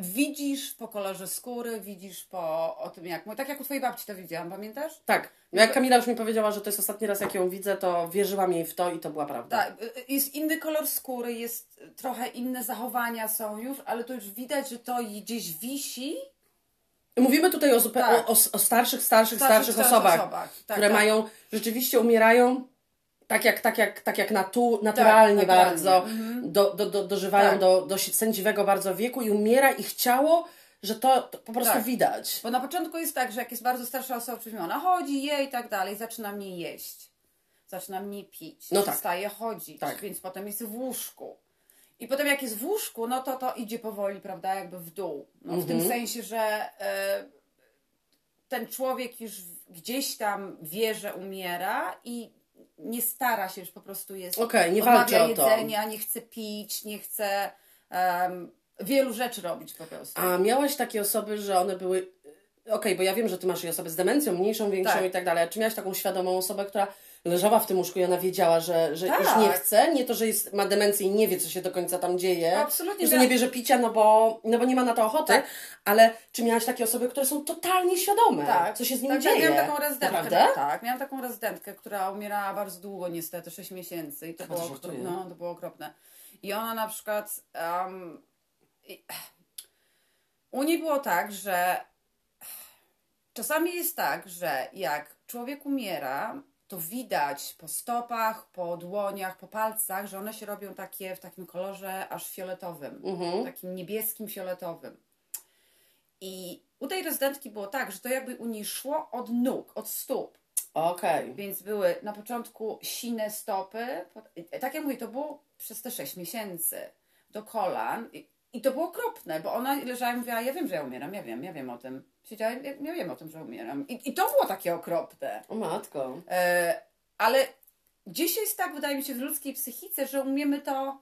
widzisz po kolorze skóry, widzisz po o tym jak. Tak jak u twojej babci to widziałam, pamiętasz? Tak. No jak Kamila już mi powiedziała, że to jest ostatni raz, jak ją widzę, to wierzyłam jej w to i to była prawda. Tak, y, jest inny kolor skóry, jest trochę inne zachowania są już, ale to już widać, że to gdzieś wisi. Mówimy tutaj o, Tak. o, o, o starszych, starszych, starszych, starszych osobach, osobach. Tak, które tak. mają, rzeczywiście umierają tak jak, tak jak, tak jak natu, naturalnie, naturalnie. bardzo, do, do, do, dożywają Tak. do, do sędziwego bardzo wieku i umiera ich ciało, że to, to po prostu Tak. widać. Bo na początku jest tak, że jak jest bardzo starsza osoba, przecież ona chodzi, je i tak dalej, zaczyna mniej jeść, zaczyna mniej pić, No tak. przestaje chodzić, Tak. więc potem jest w łóżku. I potem jak jest w łóżku, no to to idzie powoli, prawda, jakby w dół. No, W Mhm. tym sensie, że e, ten człowiek już gdzieś tam wie, że umiera i nie stara się już po prostu jest. Okej, nie odmawia walczy o to. jedzenia, nie chce pić, nie chce em, wielu rzeczy robić po prostu. A miałaś takie osoby, że one były. Okej, bo ja wiem, że ty masz i osoby z demencją, mniejszą, większą Tak. i tak dalej. Czy miałaś taką świadomą osobę, która leżała w tym łóżku i ona wiedziała, że, że już Tak. nie chce? Nie to, że jest, ma demencję i nie wie, co się do końca tam dzieje. Absolutnie Że nie bierze picia, no bo, no bo nie ma na to ochoty. Tak. Ale czy miałaś takie osoby, które są totalnie świadome, Tak, co się z nim tak, dzieje? Tak, miałam taką rezydentkę. Naprawdę? Tak, miałam taką rezydentkę, która umierała bardzo długo, niestety, 6 miesięcy i to, było, okro- no, to było okropne. I ona na przykład um, i, u niej było tak, że czasami jest tak, że jak człowiek umiera, to widać po stopach, po dłoniach, po palcach, że one się robią takie w takim kolorze aż fioletowym, Mhm. takim niebieskim fioletowym. I u tej rezydentki było tak, że to jakby u niej szło od nóg, od stóp. Okej. Więc były na początku sine stopy. Tak jak mówię, to było przez te 6 miesięcy do kolan. I, I to było okropne, bo ona leżała i mówiła, ja wiem, że ja umieram, ja wiem, ja wiem o tym. Siedziała, ja, ja wiem o tym, że umieram. I, I to było takie okropne. O matko. E, ale gdzieś jest tak, wydaje mi się, w ludzkiej psychice, że umiemy to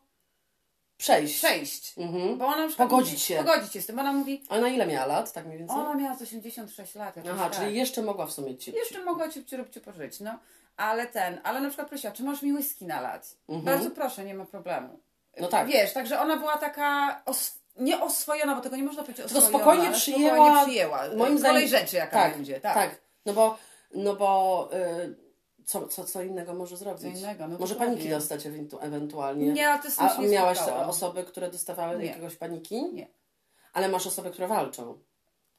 Przejść. przejść. Mhm. Bo ona na przykład Pogodzić mówi, się. Pogodzić się z tym. Ona mówi, A na ile miała lat, tak mniej więcej? ona miała z 86 lat. Aha, tak. czyli jeszcze mogła w sumie ci. Jeszcze mogła ciupciu róbciu pożyć, no. Ale ten, ale na przykład prosiła, czy możesz mi whisky nalać? Mhm. Bardzo proszę, nie ma problemu. No tak. Wiesz, także ona była taka os- nieoswojona, bo tego nie można powiedzieć Tylko oswojona, spokojnie ale przyjęła. spokojnie przyjęła. Moim Kolej zdaniem. rzeczy jaka tak, będzie. Tak, Tak. No bo, no bo y, co, co, co innego może zrobić? Co innego, no może paniki dostać ewentu- ewentualnie. Nie, ale to jest A nie miałaś spotkało. osoby, które dostawały Nie. jakiegoś paniki? Nie. Ale masz osoby, które walczą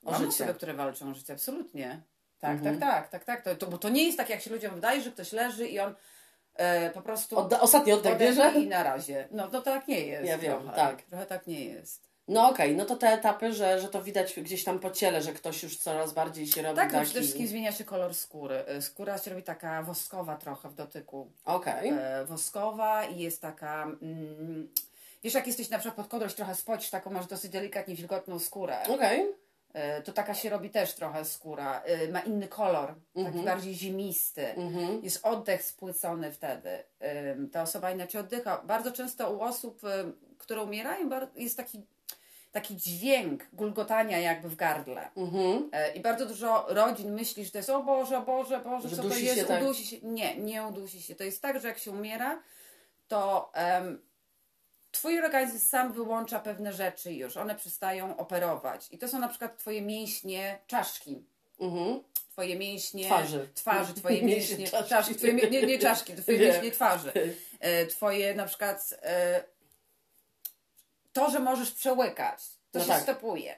o Mam życie. osoby, które walczą o życie, absolutnie. Tak, Mhm. tak, tak, tak, tak. To, to, bo to nie jest tak, jak się ludziom wydaje, że ktoś leży i on e, po prostu Odda- ostatni oddech bierze? i na razie. No to tak nie jest. Ja wiem, trochę. tak. Trochę tak nie jest. No okej, no to te etapy, że, że to widać gdzieś tam po ciele, że ktoś już coraz bardziej się robi Tak, no taki... przede wszystkim zmienia się kolor skóry. E, Skóra się robi taka woskowa trochę w dotyku. Okej. E, woskowa i jest taka... Mm, wiesz, jak jesteś na przykład pod kogoś trochę spocisz, taką masz dosyć delikatnie wilgotną skórę. Okej. E, to taka się robi też trochę skóra. Ma inny kolor, taki Mhm. bardziej zimisty. Mhm. Jest oddech spłycony wtedy. Ta osoba inaczej oddycha. Bardzo często u osób, które umierają, jest taki, taki dźwięk gulgotania jakby w gardle. Mhm. E, I bardzo dużo rodzin myśli, że to jest o Boże, o Boże, Boże, Że co to jest, się, tak. udusi się. Nie, nie udusi się. To jest tak, że jak się umiera, to em, twój organizm sam wyłącza pewne rzeczy już. One przestają operować. I to są na przykład twoje mięśnie czaszki. Mhm. Twoje mięśnie Twarzy. twarzy twoje [laughs] Mięśnie czaszki. twoje, nie, nie czaszki, twoje [laughs] mięśnie twarzy. E, Twoje na przykład e, to, że możesz przełykać, to No się tak. stopuje.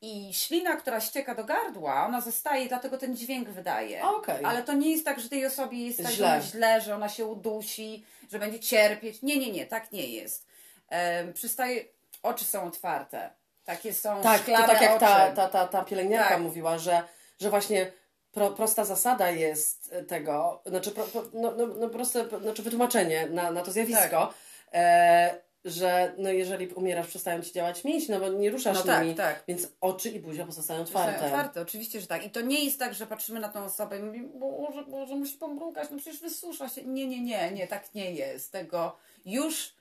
I ślina, która ścieka do gardła, ona zostaje, dlatego ten dźwięk wydaje. Okej. Ale to nie jest tak, że tej osobie jest tak, Źle. że ona źle, że ona się udusi, że będzie cierpieć. Nie, nie, nie, tak nie jest. E, przystaje, oczy są otwarte. Takie są Tak, to szklane tak jak oczy. ta, ta, ta, ta pielęgniarka Tak. mówiła, że, że właśnie pro, prosta zasada jest tego, znaczy, pro, no, no, no proste, znaczy wytłumaczenie na, na to zjawisko, e, że no jeżeli umierasz, przestają ci działać mięśnie, no bo nie ruszasz No tak, nimi, tak. więc oczy i buzia pozostają Otwarte. otwarte. otwarte, oczywiście, że tak. I to nie jest tak, że patrzymy na tą osobę i mówimy, Boże, Boże, musi pomrugać, no przecież wysusza się. Nie, nie, nie, nie, tak nie jest. Tego już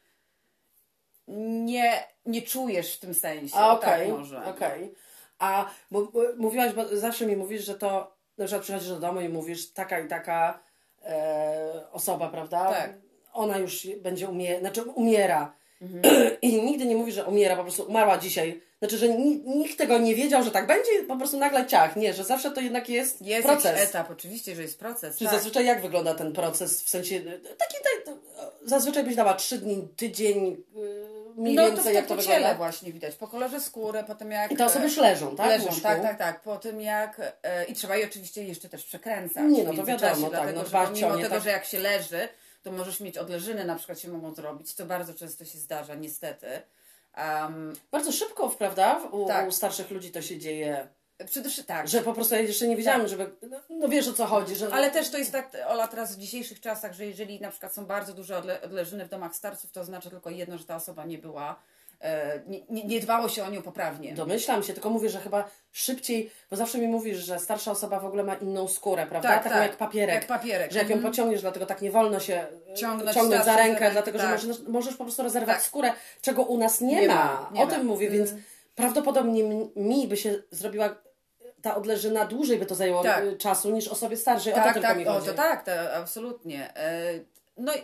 nie, nie czujesz w tym sensie. A okej, tak może. okej. A bo, bo mówiłaś, bo zawsze mi mówisz, że to, na przykład przychodzisz do domu i mówisz taka i taka e, osoba, prawda? Tak. Ona już będzie umie, znaczy umiera. Mhm. [clears throat] I nigdy nie mówisz, że umiera, po prostu umarła dzisiaj. Znaczy, że ni, nikt tego nie wiedział, że tak będzie, po prostu nagle ciach. Nie, że zawsze to jednak jest, Jest proces. jakiś etap, oczywiście, że jest proces. Czy tak. zazwyczaj jak wygląda ten proces? W sensie, taki, tak, zazwyczaj byś dała trzy dni, tydzień, yy, mniej no to więcej w jak to to wygląda. właśnie widać, po kolorze skóry, potem jak... I te osoby już leżą, tak? Leżą, tak, tak, tak. Po tym jak. E, I trzeba je oczywiście jeszcze też przekręcać. Nie, no to wiadomo, tak, Dlatego, no że dbać pomimo o nie, tego, tak. że jak się leży, to możesz mieć odleżyny, na przykład się mogą zrobić, co bardzo często się zdarza, niestety. Um, Bardzo szybko, prawda? U, Tak. u starszych ludzi to się dzieje. przede wszystkim tak. Że po prostu ja jeszcze nie wiedziałam, żeby. No, no wiesz o co chodzi, że. Ale też to jest tak, Ola, teraz w dzisiejszych czasach, że jeżeli na przykład są bardzo duże odle- odleżyny w domach starców, to oznacza tylko jedno, że ta osoba nie była, nie, nie, nie dbało się o nią poprawnie. Domyślam się, tylko mówię, że chyba szybciej, bo zawsze mi mówisz, że starsza osoba w ogóle ma inną skórę, prawda? Tak, Taką tak. jak papierek. Jak papierek. Że jak ją Mhm. pociągniesz, dlatego tak nie wolno się e, Ciągnąć ciągnąć za rękę, dlatego tak. że możesz, możesz po prostu rozerwać Tak. skórę, czego u nas nie, Nie ma. ma, nie o ma. tym mówię, więc prawdopodobnie m- mi by się zrobiła ta odleżyna dłużej by to zajęło Tak. e, czasu niż osobie starszej. o to Tak, tylko tak, mi o, chodzi. to tak, to absolutnie. E, No i,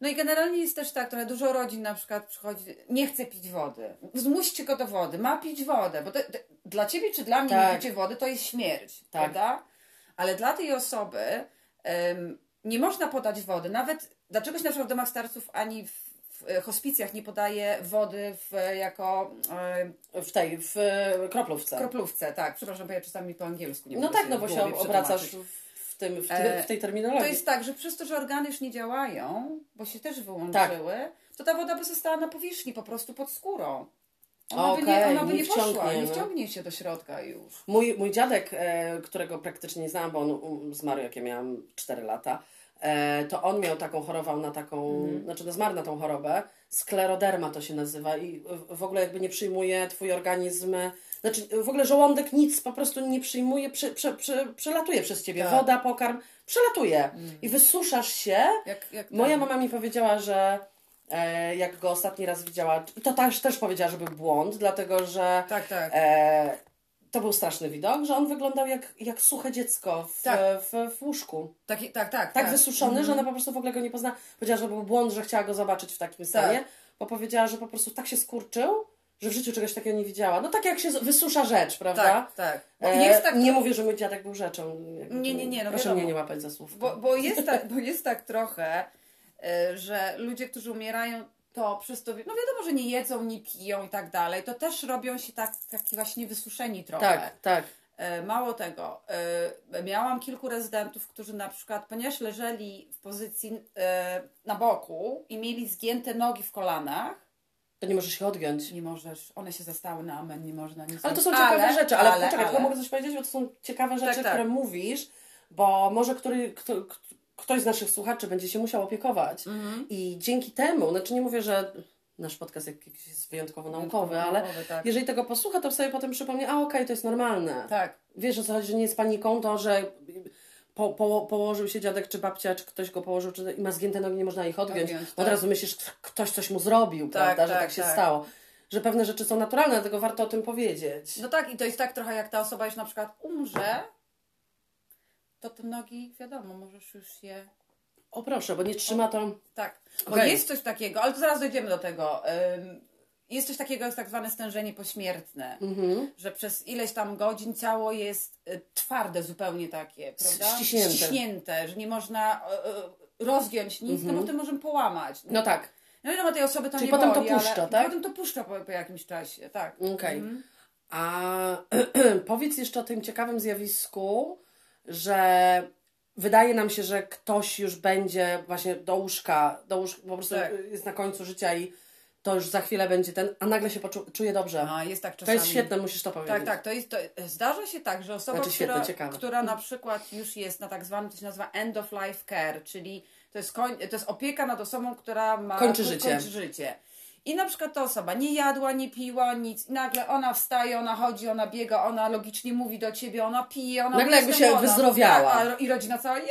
no i generalnie jest też tak, trochę dużo rodzin na przykład przychodzi, nie chce pić wody. Zmuście go do wody, ma pić wodę, bo dla ciebie czy dla mnie Tak. picie wody to jest śmierć, Tak. prawda? Ale dla tej osoby em, nie można podać wody, nawet dlaczegoś na przykład w domach starców ani w, w hospicjach nie podaje wody w, jako e, W tej, w e, kroplówce. kroplówce, tak, przepraszam, bo ja czasami po angielsku nie no tak, no bo się obracasz w, tym, w, E, w tej terminologii. To jest tak, że przez to, że organy już nie działają, bo się też wyłączyły, to ta woda by została na powierzchni, po prostu pod skórą. Ona by nie, ona by nie nie, poszła, nie wciągnie się do środka już. Mój, mój dziadek, e, którego praktycznie nie znałam, bo on zmarł jak ja miałam 4 lata, e, to on miał taką, chorował na taką, Mhm. znaczy no zmarł na tą chorobę, skleroderma to się nazywa i w ogóle jakby nie przyjmuje twój organizm, znaczy w ogóle żołądek nic po prostu nie przyjmuje, przy, przy, przy, przelatuje przez ciebie, Tak. woda, pokarm, przelatuje i wysuszasz się. Jak, jak Moja mama mi powiedziała, że e, jak go ostatni raz widziała, to też, też powiedziała, że był błąd, dlatego że Tak, tak. E, to był straszny widok, że on wyglądał jak, jak suche dziecko w, Tak. w, w łóżku. Taki, tak, tak, Tak, wysuszony, że ona po prostu w ogóle go nie pozna. Powiedziała, że był błąd, że chciała go zobaczyć w takim stanie, bo powiedziała, że po prostu tak się skurczył, że w życiu czegoś takiego nie widziała. No tak jak się wysusza rzecz, prawda? Tak, tak. E, jest tak, Nie mówię, że mój dziadek był rzeczą. Nie, nie, nie, no Proszę wiadomo. mnie nie łapać za słówko. bo, bo, jest [laughs] tak, bo jest tak trochę, y, że ludzie, którzy umierają, to przez to, no wiadomo, że nie jedzą, nie piją i tak dalej, to też robią się tak, taki właśnie wysuszeni trochę. tak, tak. E, Mało tego, e, miałam kilku rezydentów, którzy na przykład, ponieważ leżeli w pozycji e, na boku i mieli zgięte nogi w kolanach, To nie możesz się odgiąć. nie możesz, one się zastały na amen, nie można nic Ale to są zrobić. ciekawe rzeczy, ale, ale, poczekaj, ale. mogę coś powiedzieć, bo to są ciekawe rzeczy, tak. które mówisz, bo może który, kto, ktoś z naszych słuchaczy będzie się musiał opiekować Mhm. i dzięki temu, znaczy nie mówię, że nasz podcast jakiś jest wyjątkowo naukowy, ale Naukowy, tak. jeżeli tego posłucha, to sobie potem przypomnie, a okej, to jest normalne. Tak, Wiesz o co chodzi, że nie jest paniką to, że po, po, położył się dziadek czy babcia, czy ktoś go położył czy, i ma zgięte nogi, nie można ich odgiąć. Odgiąć, Od tak. razu myślisz, ktoś coś mu zrobił, Tak, prawda, że tak, tak się tak. stało. Że pewne rzeczy są naturalne, dlatego warto o tym powiedzieć. no tak i to jest tak trochę jak ta osoba już na przykład umrze, to te nogi, wiadomo, możesz już je O proszę, bo nie trzyma to. Tak, bo Okej. jest coś takiego, ale to zaraz dojdziemy do tego. Ym, Jest coś takiego jak tak zwane stężenie pośmiertne, Mhm. że przez ileś tam godzin ciało jest y, twarde zupełnie takie, prawda? ściśnięte. Ściśnięte, że nie można y, y, rozgiąć nic, no bo potem możemy połamać. No tak. No wiadomo, tej osoby to Czyli nie potem to boli, ale puszcza, tak? Potem to puszcza po, po jakimś czasie, tak. Okej. A [clears throat] powiedz jeszcze o tym ciekawym zjawisku, że wydaje nam się, że ktoś już będzie właśnie do łóżka, do łóżka po prostu Tak. jest na końcu życia i to już za chwilę będzie ten, a nagle się poczu- czuje dobrze. A, jest tak to czasami. jest świetne, musisz to powiedzieć. Tak, tak, to jest, to, zdarza się tak, że osoba, Znaczy która, która na przykład już jest na tak zwanym, to się nazywa end of life care, czyli to jest, koń, to jest opieka nad osobą, która ma Kończy życie. kończy życie. I na przykład ta osoba nie jadła, nie piła, nic. I nagle ona wstaje, ona chodzi, ona biega, ona logicznie mówi do ciebie, ona pije, ona Nagle jakby się ona. wyzdrowiała. Tak, I rodzina cała, Jezu,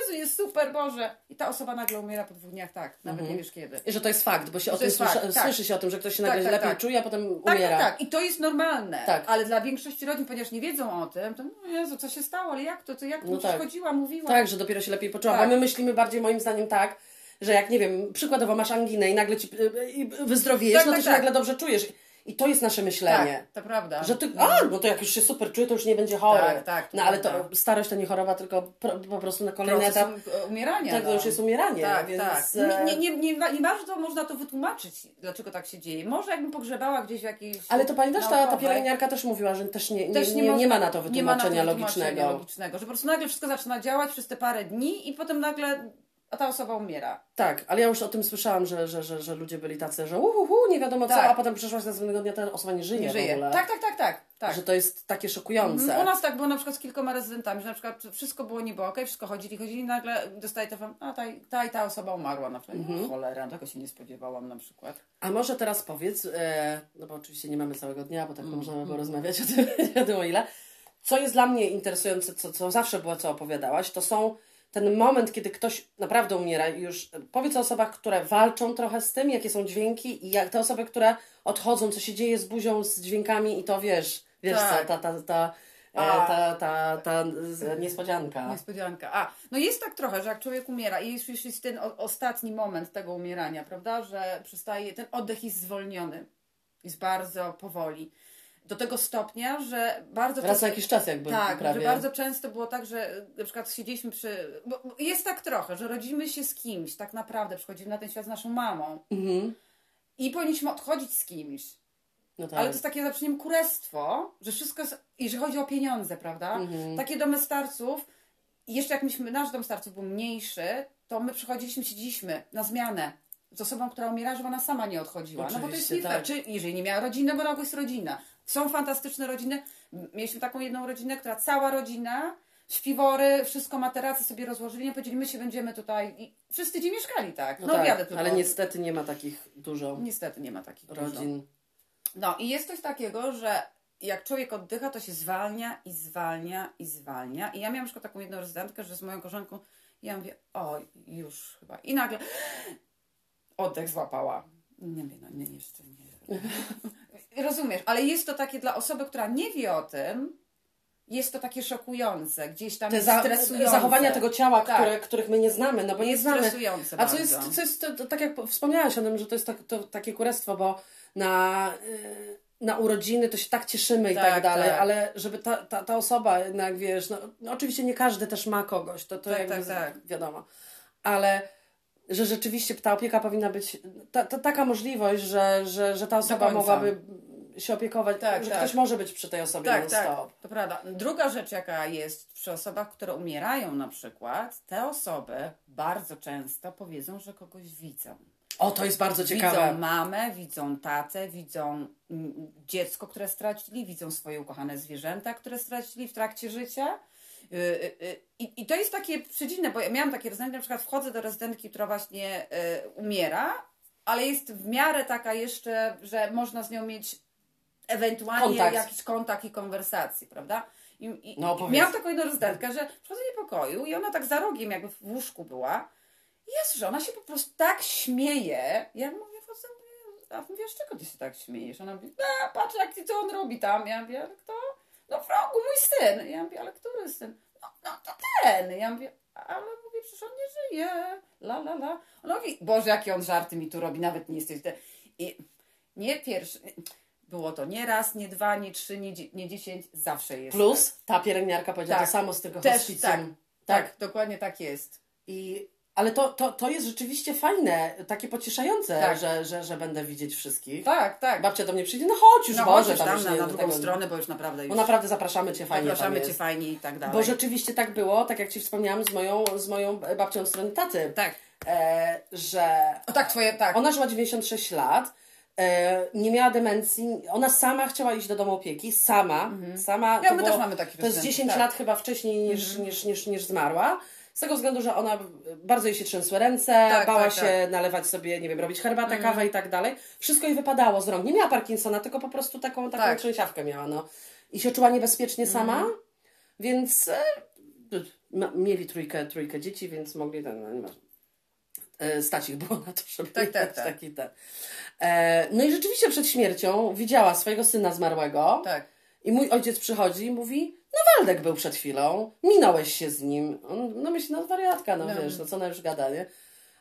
Jezu, jest super, Boże. I ta osoba nagle umiera po dwóch dniach, tak. Nawet nie wiesz kiedy. I że to jest fakt, bo się o tym słysza, fakt, tak. słyszy się o tym, że ktoś się Tak, nagle tak, lepiej tak. czuje, a potem umiera. tak, tak. I to jest normalne. Tak. Ale dla większości rodzin, ponieważ nie wiedzą o tym, to no Jezu, co się stało, ale jak to, to jak to No tak. chodziła, mówiła. Tak, że dopiero się lepiej poczuła. Bo my myślimy bardziej moim zdaniem tak, że jak nie wiem, przykładowo masz anginę i nagle ci y, y, wyzdrowiejesz, Tak, no to tak, się tak. nagle dobrze czujesz. I to jest nasze myślenie. tak, to prawda. Że ty, a, no to jak już się super czuje, to już nie będzie chory. Tak, tak, to no ale to starość to nie choroba, tylko po prostu na kolejny etap. um- umierania. Tak, to no. już jest umieranie. Tak, więc, tak. e, Nie, nie, nie, nie bardzo można to wytłumaczyć, dlaczego tak się dzieje. Może jakbym pogrzebała gdzieś w jakiejś. Ale to pamiętasz, ta, ta pielęgniarka też mówiła, że też nie, nie, też nie, nie, można- ma na to nie ma na to wytłumaczenia wytłumaczenia logicznego. logicznego. Że po prostu nagle wszystko zaczyna działać przez te parę dni i potem nagle a ta osoba umiera. Tak, ale ja już o tym słyszałam, że, że, że, że ludzie byli tacy, że uhuhu, nie wiadomo co, Tak. a potem przyszłaś następnego dnia, ta osoba nie żyje, Nie w żyje. ogóle. Tak, tak, tak, tak. tak. Że to jest takie szokujące. Mhm. U nas tak było na przykład z kilkoma rezydentami, że na przykład wszystko było niby okej, wszystko chodzili, chodzili i nagle dostaje telefon, a ta, ta i ta osoba umarła na przykład. Mhm. No, cholera, tego się nie spodziewałam na przykład. A może teraz powiedz, e, no bo oczywiście nie mamy całego dnia, bo tak Mm, można by było rozmawiać [laughs] o tym, nie wiadomo ile. Co jest dla mnie interesujące, co, co zawsze było, co opowiadałaś, to są ten moment, kiedy ktoś naprawdę umiera już powiedz o osobach, które walczą trochę z tym, jakie są dźwięki i jak te osoby, które odchodzą, co się dzieje z buzią, z dźwiękami i to wiesz, wiesz Tak. co, ta, ta, ta, e, A. ta, ta, ta z- niespodzianka. Niespodzianka. A, no jest tak trochę, że jak człowiek umiera i już, już jest ten ostatni moment tego umierania, prawda, że przestaje, ten oddech jest zwolniony. Jest bardzo powoli. Do tego stopnia, że bardzo Raz na jakiś czas jakby Tak, prawie. że bardzo często było tak, że na przykład siedzieliśmy przy. Bo jest tak trochę, że rodzimy się z kimś, tak naprawdę przychodzimy na ten świat z naszą mamą Mhm. i powinniśmy odchodzić z kimś. No tak. Ale to jest takie zaprzeczeniem kurestwo, że wszystko jest, jeżeli chodzi o pieniądze, prawda? Mhm. Takie domy starców, jeszcze jak myśmy, nasz dom starców był mniejszy, to my przychodziliśmy, siedzieliśmy na zmianę z osobą, która umiera, żeby ona sama nie odchodziła. no bo to jest Oczywiście, nie tak. Czy jeżeli nie miała rodziny, bo na ogół jest rodzina. Są fantastyczne rodziny. Mieliśmy taką jedną rodzinę, która cała rodzina, śpiwory, wszystko materacy sobie rozłożyli, i powiedzieli, my się będziemy tutaj i wszyscy gdzie mieszkali, tak? No, No, tak, tylko. ale niestety nie ma takich dużo Niestety nie ma takich dużo. rodzin. No i jest coś takiego, że jak człowiek oddycha, to się zwalnia i zwalnia i zwalnia. I ja miałam na przykład taką jedną rezydentkę, że z moją koleżanką ja mówię, o już chyba. I nagle oddech złapała. Nie wiem, no nie, jeszcze nie. [laughs] Rozumiesz, ale jest to takie dla osoby, która nie wie o tym, jest to takie szokujące, gdzieś tam Te za, stresujące. zachowania tego ciała, Tak. które, których my nie znamy, no bo nie jest znamy. stresujące A co bardzo. jest, co jest to, to, tak jak wspomniałaś o tym, że to jest tak, to, takie kurestwo, bo na, y, na urodziny to się tak cieszymy i tak, Tak, dalej, tak. ale żeby ta, ta, ta osoba jednak, wiesz, no, no oczywiście nie każdy też ma kogoś, to, to Tak, jakby tak, tak. wiadomo, ale że rzeczywiście ta opieka powinna być, ta, ta, taka możliwość, że, że, że ta osoba mogłaby się opiekować, Tak, że tak. ktoś może być przy tej osobie Tak, non-stop. tak, to prawda. Druga rzecz, jaka jest przy osobach, które umierają na przykład, te osoby bardzo często powiedzą, że kogoś widzą. O, to jest bardzo Widzą ciekawe. mamę, widzą tatę, widzą mm, dziecko, które stracili, widzą swoje ukochane zwierzęta, które stracili w trakcie życia. Y, y, y, I, I to jest takie przedziwne, bo ja miałam takie rezydentki, na przykład wchodzę do rezydentki, która właśnie umiera, ale jest w miarę taka jeszcze, że można z nią mieć ewentualnie Kontakt. jakiś kontakt i konwersację, prawda? I, i, No, i miałam taką jedną rezydentkę, że przychodzę do jej pokoju i ona tak za rogiem jakby w łóżku była. Jest, że ona się po prostu tak śmieje. Ja mówię, wchodzę, a mówię, z czego ty się tak śmiejesz? Ona mówi, a patrz jak co on robi tam. Ja mówię, kto? No w rogu, mój syn. Ja mówię, ale który syn? No, no to ten. Ja mówię, ale mówię, przecież on nie żyje. La, la, la. Ona mówi, Boże, jakie on żarty mi tu robi, nawet nie jesteś... Te... I nie pierwszy... Było to nie raz, nie dwa, nie trzy, nie, nie dziesięć, zawsze jest. Plus ta pielęgniarka powiedziała Tak. to samo z tego Też hospicjum. tak, tak, dokładnie tak jest. I, ale to, to, to jest rzeczywiście fajne, takie pocieszające, Tak. że, że, że będę widzieć wszystkich. Tak, tak. Babcia do mnie przyjdzie, no chodź już, no Boże, chodź tam tam już na, nie na drugą tego- stronę, bo już naprawdę już Bo naprawdę zapraszamy Cię, fajnie zapraszamy Cię fajnie i tak dalej. Bo rzeczywiście tak było, tak jak Ci wspomniałam z moją, z moją babcią od strony taty, Tak. e, że O tak, twoje, tak. ona żyła 96 lat, E, nie miała demencji, ona sama chciała iść do domu opieki, sama, sama. Mhm. Ja, to my było- też mamy takich To jest rezydentów, 10 tak. lat chyba wcześniej niż, Mhm. niż, niż, niż zmarła. Z tego względu, że ona bardzo jej się trzęsły ręce, Tak, bała tak, się tak. Mhm. nalewać sobie, nie wiem, robić herbatę, kawę i tak dalej. Wszystko jej wypadało z rąk. Nie miała Parkinsona, tylko po prostu taką, taką Tak. trzęsiawkę miała, no. I się czuła niebezpiecznie sama, Mhm. więc e, ma- mieli trójkę, trójkę dzieci, więc mogli ten, no, nieważne. E, stać ich było na to, żeby Tak, tak, tak. taki ten. E, no i rzeczywiście przed śmiercią widziała swojego syna zmarłego. Tak. I mój ojciec przychodzi i mówi, no Waldek był przed chwilą, minąłeś się z nim. No myśli, no wariatka, no, No. wiesz, no co ona już gada, nie?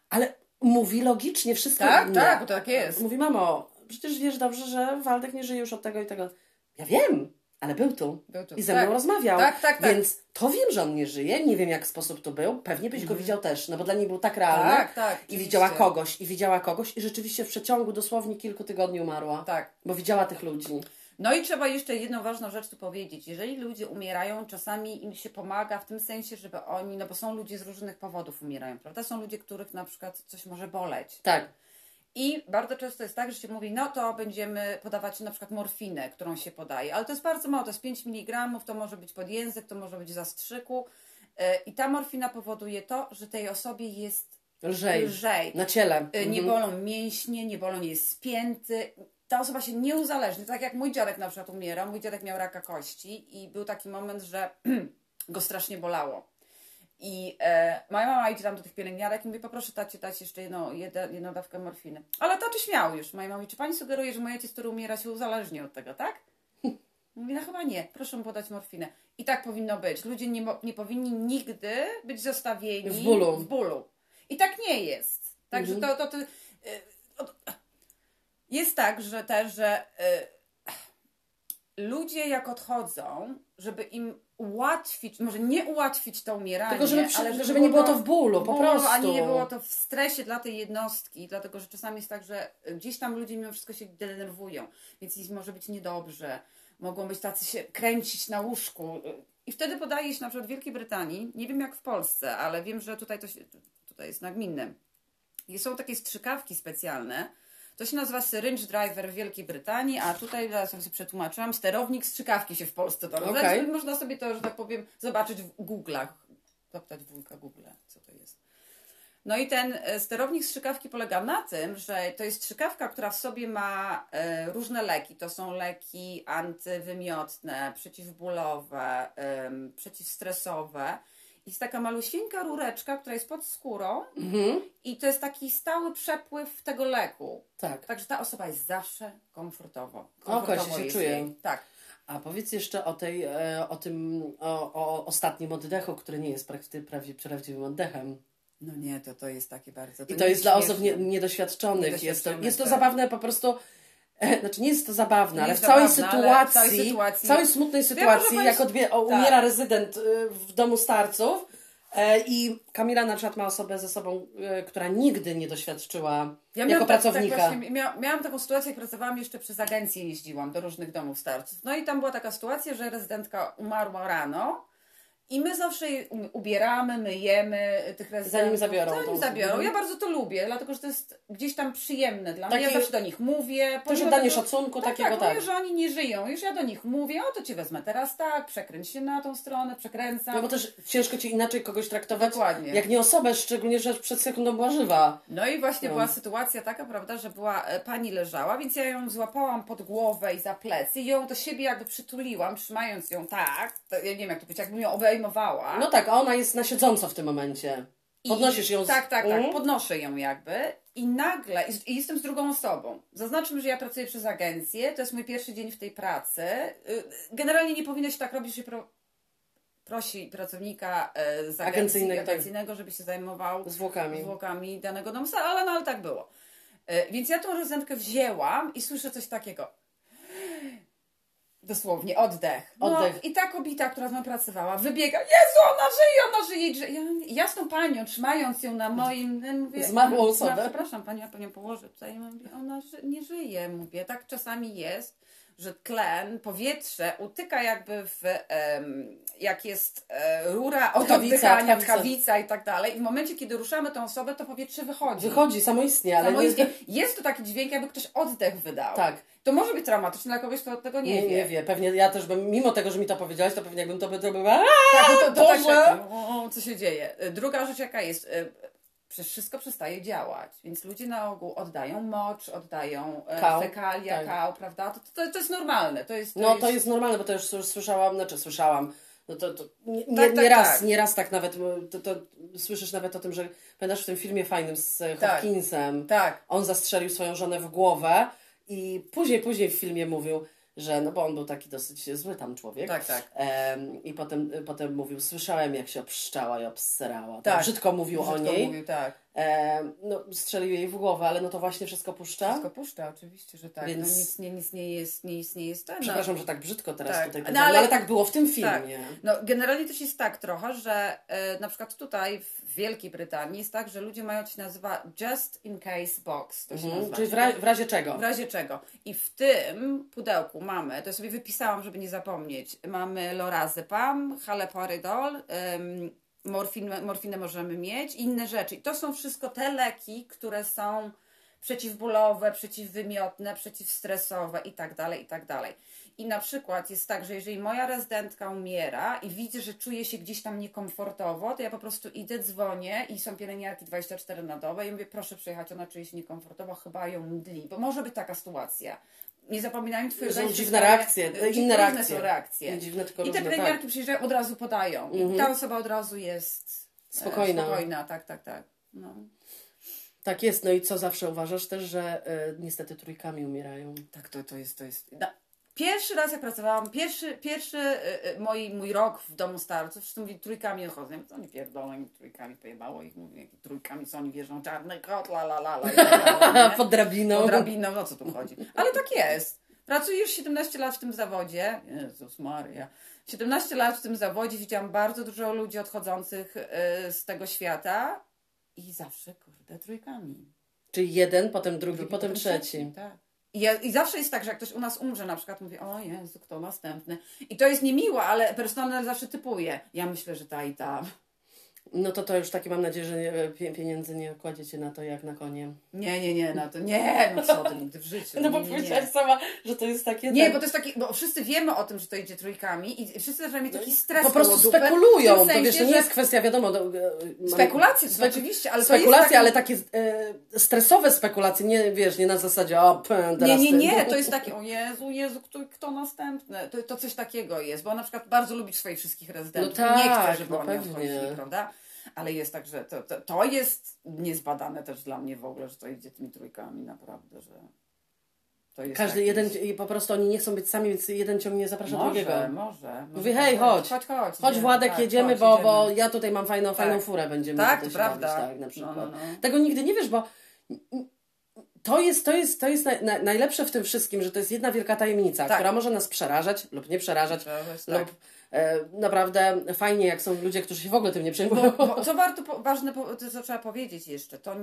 Ale mówi logicznie wszystko. Tak, tak, bo tak jest. Mówi, mamo, przecież wiesz dobrze, że Waldek nie żyje już od tego i tego. Ja wiem, ale był tu. Był tu. I ze Tak. mną rozmawiał. Tak, tak, tak. Więc to wiem, że on nie żyje, nie wiem jak sposób to był. Pewnie byś go widział też, no bo dla niej był tak realny. Mhm. Tak, tak, I widziała kogoś, i widziała kogoś, i rzeczywiście w przeciągu dosłownie kilku tygodni umarła. Tak. Bo widziała tych ludzi. No i trzeba jeszcze jedną ważną rzecz tu powiedzieć. Jeżeli ludzie umierają, czasami im się pomaga w tym sensie, żeby oni, no bo są ludzie z różnych powodów umierają, prawda? Są ludzie, których na przykład coś może boleć. Tak. I bardzo często jest tak, że się mówi, no to będziemy podawać na przykład morfinę, którą się podaje, ale to jest bardzo mało, to jest 5 mg, to może być pod język, to może być w zastrzyku. E, I ta morfina powoduje to, że tej osobie jest Lżej. lżej. Na ciele. Y, Nie Mhm. bolą mięśnie, nie bolą, nie jest spięty. Ta osoba się nie uzależni. Tak jak mój dziadek na przykład umierał. Mój dziadek miał raka kości i był taki moment, że [clears throat] go strasznie bolało. I e, moja mama idzie tam do tych pielęgniarek i mówi, poproszę tacie dać jeszcze jedną, jedną, jedną dawkę morfiny. Ale tato śmiał już. Moja mama mówi, czy pani sugeruje, że mój ojciec, który umiera, się uzależni od tego, tak? [laughs] Mówi, no chyba nie, proszę mu podać morfinę. I tak powinno być. Ludzie nie, nie powinni nigdy być zostawieni W bólu. w bólu. I tak nie jest. Także Mhm. to, to, to jest tak, że też, że y, ludzie jak odchodzą, żeby im ułatwić, może nie ułatwić to umieranie, Tylko żeby przy- ale żeby nie było to w bólu, po prostu. A nie było to w stresie dla tej jednostki, dlatego że czasami jest tak, że gdzieś tam ludzie mimo wszystko się denerwują, więc im może być niedobrze, mogą być tacy się kręcić na łóżku. I wtedy podaje się na przykład w Wielkiej Brytanii, nie wiem jak w Polsce, ale wiem, że tutaj to się, tutaj jest nagminne. I są takie strzykawki specjalne. To się nazywa syringe driver w Wielkiej Brytanii, a tutaj, zaraz sobie przetłumaczyłam, sterownik strzykawki się w Polsce to nazywa. Okej. Więc Można sobie to, że tak powiem, zobaczyć w Google'ach. Zapytać wujka Google, co to jest. No i ten e, sterownik strzykawki polega na tym, że to jest strzykawka, która w sobie ma e, różne leki. To są leki antywymiotne, przeciwbólowe, przeciwstresowe. Jest taka malusieńka rureczka, która jest pod skórą Mhm. i to jest taki stały przepływ tego leku. Tak. Także ta osoba jest zawsze komfortowo. Się komfortowo się jest czuje. jej. Tak. A powiedz jeszcze o tej, e, o tym, o, o ostatnim oddechu, który nie jest prawie, prawdziwym oddechem. No nie, to, to jest takie bardzo... I to jest dla osób nie, niedoświadczonych. Jest to, jest to tak. zabawne po prostu. [laughs] Znaczy nie jest to zabawne, Nie ale w zabawne, ale w całej sytuacji- całej smutnej Ja sytuacji, może jak odbie, tak. umiera rezydent y, w domu starców e, i Kamila na przykład ma osobę ze sobą, e, która nigdy nie doświadczyła jako miałam tak- pracownika. Tak właśnie, mia, miałam taką sytuację, jak pracowałam jeszcze przez agencję, jeździłam do różnych domów starców. No i tam była taka sytuacja, że rezydentka umarła rano i my zawsze je um- ubieramy, myjemy tych rezydentów. Zanim zabiorą Zanim zabiorą. Ja bardzo to lubię, dlatego że to jest gdzieś tam przyjemne dla mnie. Takie- Ja zawsze do nich mówię. Też tego- szacunku tak, takiego, tak. tak. Mówię, że oni nie żyją. Już ja do nich mówię, o to Cię wezmę teraz tak, przekręć się na tą stronę, przekręcam. No bo też ciężko ci inaczej kogoś traktować, Dokładnie. jak nie osobę, szczególnie, że przed sekundą była żywa. No i właśnie No. była sytuacja taka, prawda, że była e, pani leżała, więc ja ją złapałam pod głowę i za plecy i ją do siebie jakby przytuliłam, trzymając ją tak, ja nie wiem jak to powiedzieć, jakbym ją obejmowała. No tak, a ona jest na siedząco w tym momencie. Podnosisz ją z... Tak, tak, tak. Mhm. Podnoszę ją jakby i nagle, i, i jestem z drugą osobą. Zaznaczmy, że ja pracuję przez agencję, to jest mój pierwszy dzień w tej pracy. Y, Generalnie nie powinno się tak robić, że pro, prosi pracownika e, z agencji Agencyjnego, tak. agencyjnego, żeby się zajmował Zwłokami. zwłokami danego domu, ale, no, ale tak było. E, Więc ja tą rezydentkę wzięłam i słyszę coś takiego. Dosłownie, oddech. No, Oddech. I ta kobieta, która z mną pracowała, wybiega. Jezu, ona żyje, ona żyje. żyje. Ja, ja z tą panią, trzymając ją na moim... ja Mówię, Zmarłą "No, osobę. Przepraszam, pani, ja panią położę tutaj. Ja Mówię, ona ży, nie żyje, mówię. Tak czasami jest. że tlen, powietrze utyka jakby w, em, jak jest e, rura od Tchawica, oddychania, i tak dalej. I w momencie, kiedy ruszamy tą osobę, to powietrze wychodzi. Wychodzi samoistnie, ale Samoistnie. nie, Jest to taki dźwięk, jakby ktoś oddech wydał. Tak. To może być traumatyczne dla kogoś, kto tego nie, nie, wie. nie wie. Pewnie ja też bym, mimo tego, że mi to powiedziałaś, to pewnie jakbym to była. Tak, to, to tak, tak, co się dzieje. Druga rzecz jaka jest, e, przecież wszystko przestaje działać, więc ludzie na ogół oddają mocz, oddają e, Kał, fekalia, tak. kał, prawda? To, to, to jest normalne. To jest, to No to jest normalne, bo to już słyszałam, znaczy słyszałam. No to, to nie, nie, Tak, tak, nie raz, tak. nie raz tak nawet, to, to słyszysz nawet o tym, że pamiętasz w tym filmie fajnym z e, Tak. Hopkinsem, Tak. on zastrzelił swoją żonę w głowę i później, później w filmie mówił, że no bo on był taki dosyć zły tam człowiek. Tak, tak. I potem, potem mówił, słyszałem jak się obszczała i obsrała. Tak. Brzydko mówił o Brzydko niej. Mówił, tak. Em, no, strzelił jej w głowę, ale no to właśnie wszystko puszcza. Wszystko puszcza, oczywiście, że tak. Więc- No nic nie, nic nie jest, nie istnieje scena. Przepraszam, że tak brzydko teraz Tak. tutaj No, ale- ale... tak było w tym Tak. filmie. No, generalnie też jest tak trochę, że e, na przykład tutaj w Wielkiej Brytanii jest tak, że ludzie mają, się nazywa just in case box. To się Mhm. nazywa. Czyli w, ra- w razie czego? W razie czego. I w tym pudełku mamy, to sobie wypisałam, żeby nie zapomnieć, mamy lorazepam, haloperidol, ym, morfinę, morfinę możemy mieć, inne rzeczy. I to są wszystko te leki, które są przeciwbólowe, przeciwwymiotne, przeciwstresowe i tak dalej, i tak dalej. I na przykład jest tak, że jeżeli moja rezydentka umiera i widzę, że czuje się gdzieś tam niekomfortowo, to ja po prostu idę, dzwonię i są pielęgniarki 24 na dobę i mówię, proszę przyjechać, ona czuje się niekomfortowo, chyba ją mdli, bo może być taka sytuacja. Nie zapominajmy twojego Są dziwne reakcje, Różne inne reakcje. są reakcje. Nie dziwne, tylko I te różne, pielęgniarki tak. przyjeżdżają, od razu podają. I ta osoba od razu jest e, Spokojna. spokojna, tak, tak, tak. No. Tak jest, no i co zawsze uważasz też, że y, niestety trójkami umierają. Tak, to, to jest, to jest. Pierwszy raz jak pracowałam, pierwszy, pierwszy y, y, mój, mój rok w domu starców, wszyscy mówili trójkami chodzą. Co oni pierdolą, im trójkami pojebało ich, mówię, jakie trójkami, co oni wierzą, czarny kot, la la la la. [laughs] Pod drabiną. Pod drabiną, no co tu chodzi. Ale tak jest. Pracuję już 17 lat w tym zawodzie. Jezus Maria. 17 lat w tym zawodzie widziałam bardzo dużo ludzi odchodzących y, z tego świata i zawsze, kurde, trójkami. Czyli jeden, potem drugi, Drugi, potem trzeci. Tak. I, ja, I zawsze jest tak, że jak ktoś u nas umrze, na przykład mówi, o Jezu, kto następny. I to jest niemiłe, ale personel zawsze typuje. Ja myślę, że ta i ta. No to to już takie mam nadzieję, że nie, pie, pieniędzy nie kładziecie na to jak na konie. Nie, nie, nie, no to nie, no co ty nigdy w życiu. No bo nie, nie, powiedziałaś nie. sama, że to jest takie... Nie, tak- bo to jest taki, bo wszyscy wiemy o tym, że to idzie trójkami i wszyscy zaczynają mieć taki stres No Po prostu spekulują. to wiesz, to sensie, nie jest kwestia, wiadomo... Do, e, mamy- Spekulacje, to oczywiście, ale to Spekulacje, ale takie e, stresowe spekulacje, nie wiesz, nie na zasadzie o, pę, Nie, teraz nie, ty. nie, to jest [laughs] takie, o Jezu, Jezu, kto, kto następny? To, to coś takiego jest, bo on na przykład bardzo lubi swoich wszystkich rezydentów. No nie tak, chce, żeby no oni odchodzili, prawda? Ale jest tak, że to, to, to jest niezbadane też dla mnie w ogóle, że to idzie tymi trójkami, naprawdę, że to jest Każdy jakieś- jeden, po prostu oni nie chcą być sami, więc jeden ciągnie zaprasza może, drugiego. może, może. Mówi, hej, tak chodź. być. Chodź, chodź. Chodź idziemy, Władek, tak, jedziemy, chodź, bo, bo ja tutaj mam fajną, fajną Tak. furę, będziemy Tak, prawda. bawić, tak, na przykład. No, no, no. Tego nigdy nie wiesz, bo to jest, to jest, to jest naj, naj, najlepsze w tym wszystkim, że to jest jedna wielka tajemnica, Tak. która może nas przerażać lub nie przerażać, Przerażać, tak. lub e, naprawdę fajnie, jak są ludzie, którzy się w ogóle tym nie przejmują. Bo, [laughs] co warto, po, ważne, to co trzeba powiedzieć jeszcze, to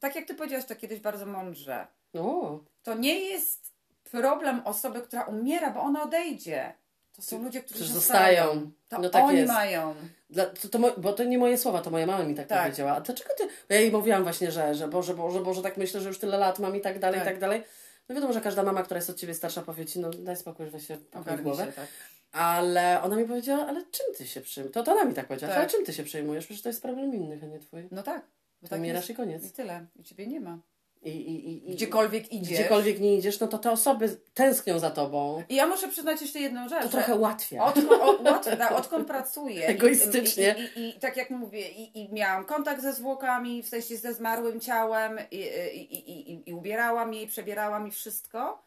tak jak ty powiedziałaś to kiedyś bardzo mądrze, O, to nie jest problem osoby, która umiera, bo ona odejdzie. To są ludzie, którzy zostają. zostają. To No tak oni jest. mają. Dla, to, to, bo to nie moje słowa, to moja mama mi tak, Tak. powiedziała. A dlaczego ty... Bo ja jej mówiłam właśnie, że, że Boże, Boże, Boże, tak myślę, że już tyle lat mam i tak dalej, Tak. i tak dalej. No wiadomo, że każda mama, która jest od ciebie starsza, powie ci, no daj spokój, weź się w głowę. się, tak. Ale ona mi powiedziała, ale czym ty się przejmujesz? To, to ona mi tak powiedziała, Tak. ale czym ty się przejmujesz? Przecież to jest problem innych, a nie twój. No tak. Bo tak umierasz i koniec. I tyle. I ciebie nie ma. I, i, i, i, Gdziekolwiek idziesz. gdziekolwiek nie idziesz, no to te osoby tęsknią za tobą. I ja muszę przyznać jeszcze jedną rzecz. To trochę łatwiej. Odkąd, o, łatwiej, tak, odkąd pracuję. Egoistycznie. I, i, tak jak mówię, i, i miałam kontakt ze zwłokami, w sensie ze zmarłym ciałem, i, i, i, i, i ubierałam je, i przebierałam i wszystko.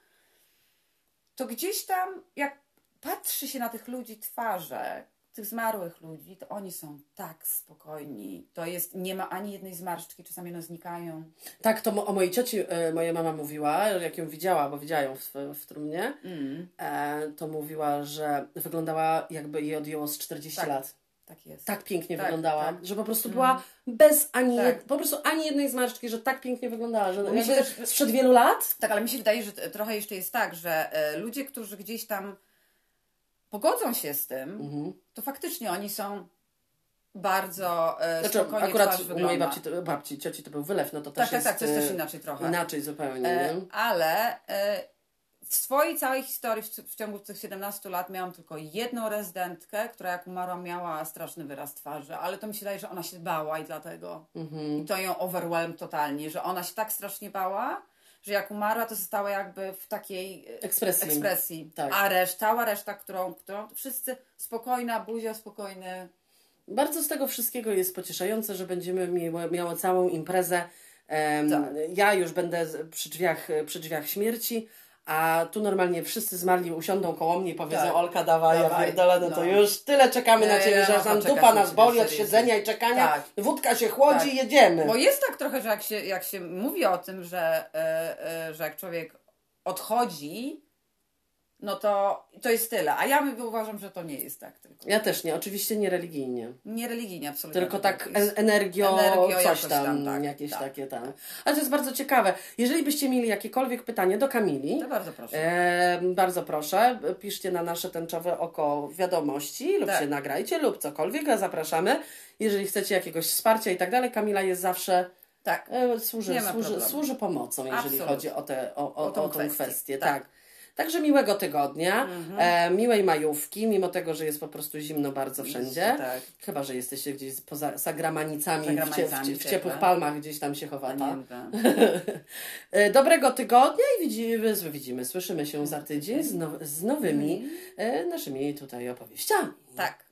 To gdzieś tam, jak patrzy się na tych ludzi twarze, tych zmarłych ludzi, to oni są tak spokojni. To jest, nie ma ani jednej zmarszczki, czasami one znikają. Tak, to o mojej cioci e, moja mama mówiła, jak ją widziała, bo widziała ją w, w trumnie, Mm. e, to mówiła, że wyglądała jakby jej odjęło z 40 Tak. lat. Tak jest. tak pięknie Tak, wyglądała, tak. Że po prostu była bez ani, Tak. jed, po prostu ani jednej zmarszczki, że tak pięknie wyglądała, że mi się też- sprzed wielu lat. Tak, ale mi się wydaje, że trochę jeszcze jest tak, że e, ludzie, którzy gdzieś tam pogodzą się z tym, Mhm. to faktycznie oni są bardzo e, Znaczy, akurat u mojej babci, to, babci, cioci to był wylew, no to Tak, też tak, jest tak, to jest e, też inaczej trochę. Inaczej zupełnie, E, ale e, w swojej całej historii w, w ciągu tych 17 lat miałam tylko jedną rezydentkę, która jak umarła miała straszny wyraz twarzy, ale to mi się wydaje, że ona się bała i dlatego. Mhm. I to ją overwhelm totalnie, że ona się tak strasznie bała, że jak umarła, to została jakby w takiej e, Ekspresji. ekspresji. Tak. A reszta, cała reszta, którą, którą wszyscy spokojna buzia, spokojny. Bardzo z tego wszystkiego jest pocieszające, że będziemy miały, miały całą imprezę. Tak. Ja już będę przy drzwiach, przy drzwiach śmierci, a tu normalnie wszyscy zmarli usiądą koło mnie i powiedzą Tak. Olka, dawaj, ja Dawaj, pierdolę, no to no. już tyle czekamy na Ciebie, nie, że aż to nam dupa na nas boli od siedzenia i czekania, Tak. wódka się chłodzi, Tak. jedziemy. Bo jest tak trochę, że jak się, jak się mówi o tym, że, e, e, że jak człowiek odchodzi, no to to jest tyle. A ja uważam, że to nie jest tak tylko. Ja też nie, oczywiście nie religijnie. Nie religijnie absolutnie. Tylko tak jest. en- energio, Energio coś tam, tam, tak, jakieś tak, takie tam. Ale to jest bardzo ciekawe. Jeżeli byście mieli jakiekolwiek pytanie do Kamili, To bardzo proszę. E, bardzo proszę, piszcie na nasze tęczowe oko wiadomości lub Tak. się nagrajcie lub cokolwiek, a zapraszamy. Jeżeli chcecie jakiegoś wsparcia i tak dalej, Kamila jest zawsze tak. e, służy, służy, służy pomocą, jeżeli Absolutnie. chodzi o, te, o, o, O tą o tą kwestię. kwestię, Tak. Tak. Mhm. Także miłego tygodnia, e, miłej majówki, mimo tego, że jest po prostu zimno bardzo wszędzie. Tak. Chyba, że jesteście gdzieś poza zagramanicami, Za w, cie, w, w ciepłych palmach gdzieś tam się chowa. ta. Pamiętam. [laughs] E, Dobrego tygodnia i widzimy, widzimy słyszymy się za tydzień z, now, z nowymi e, naszymi tutaj opowieściami. Tak.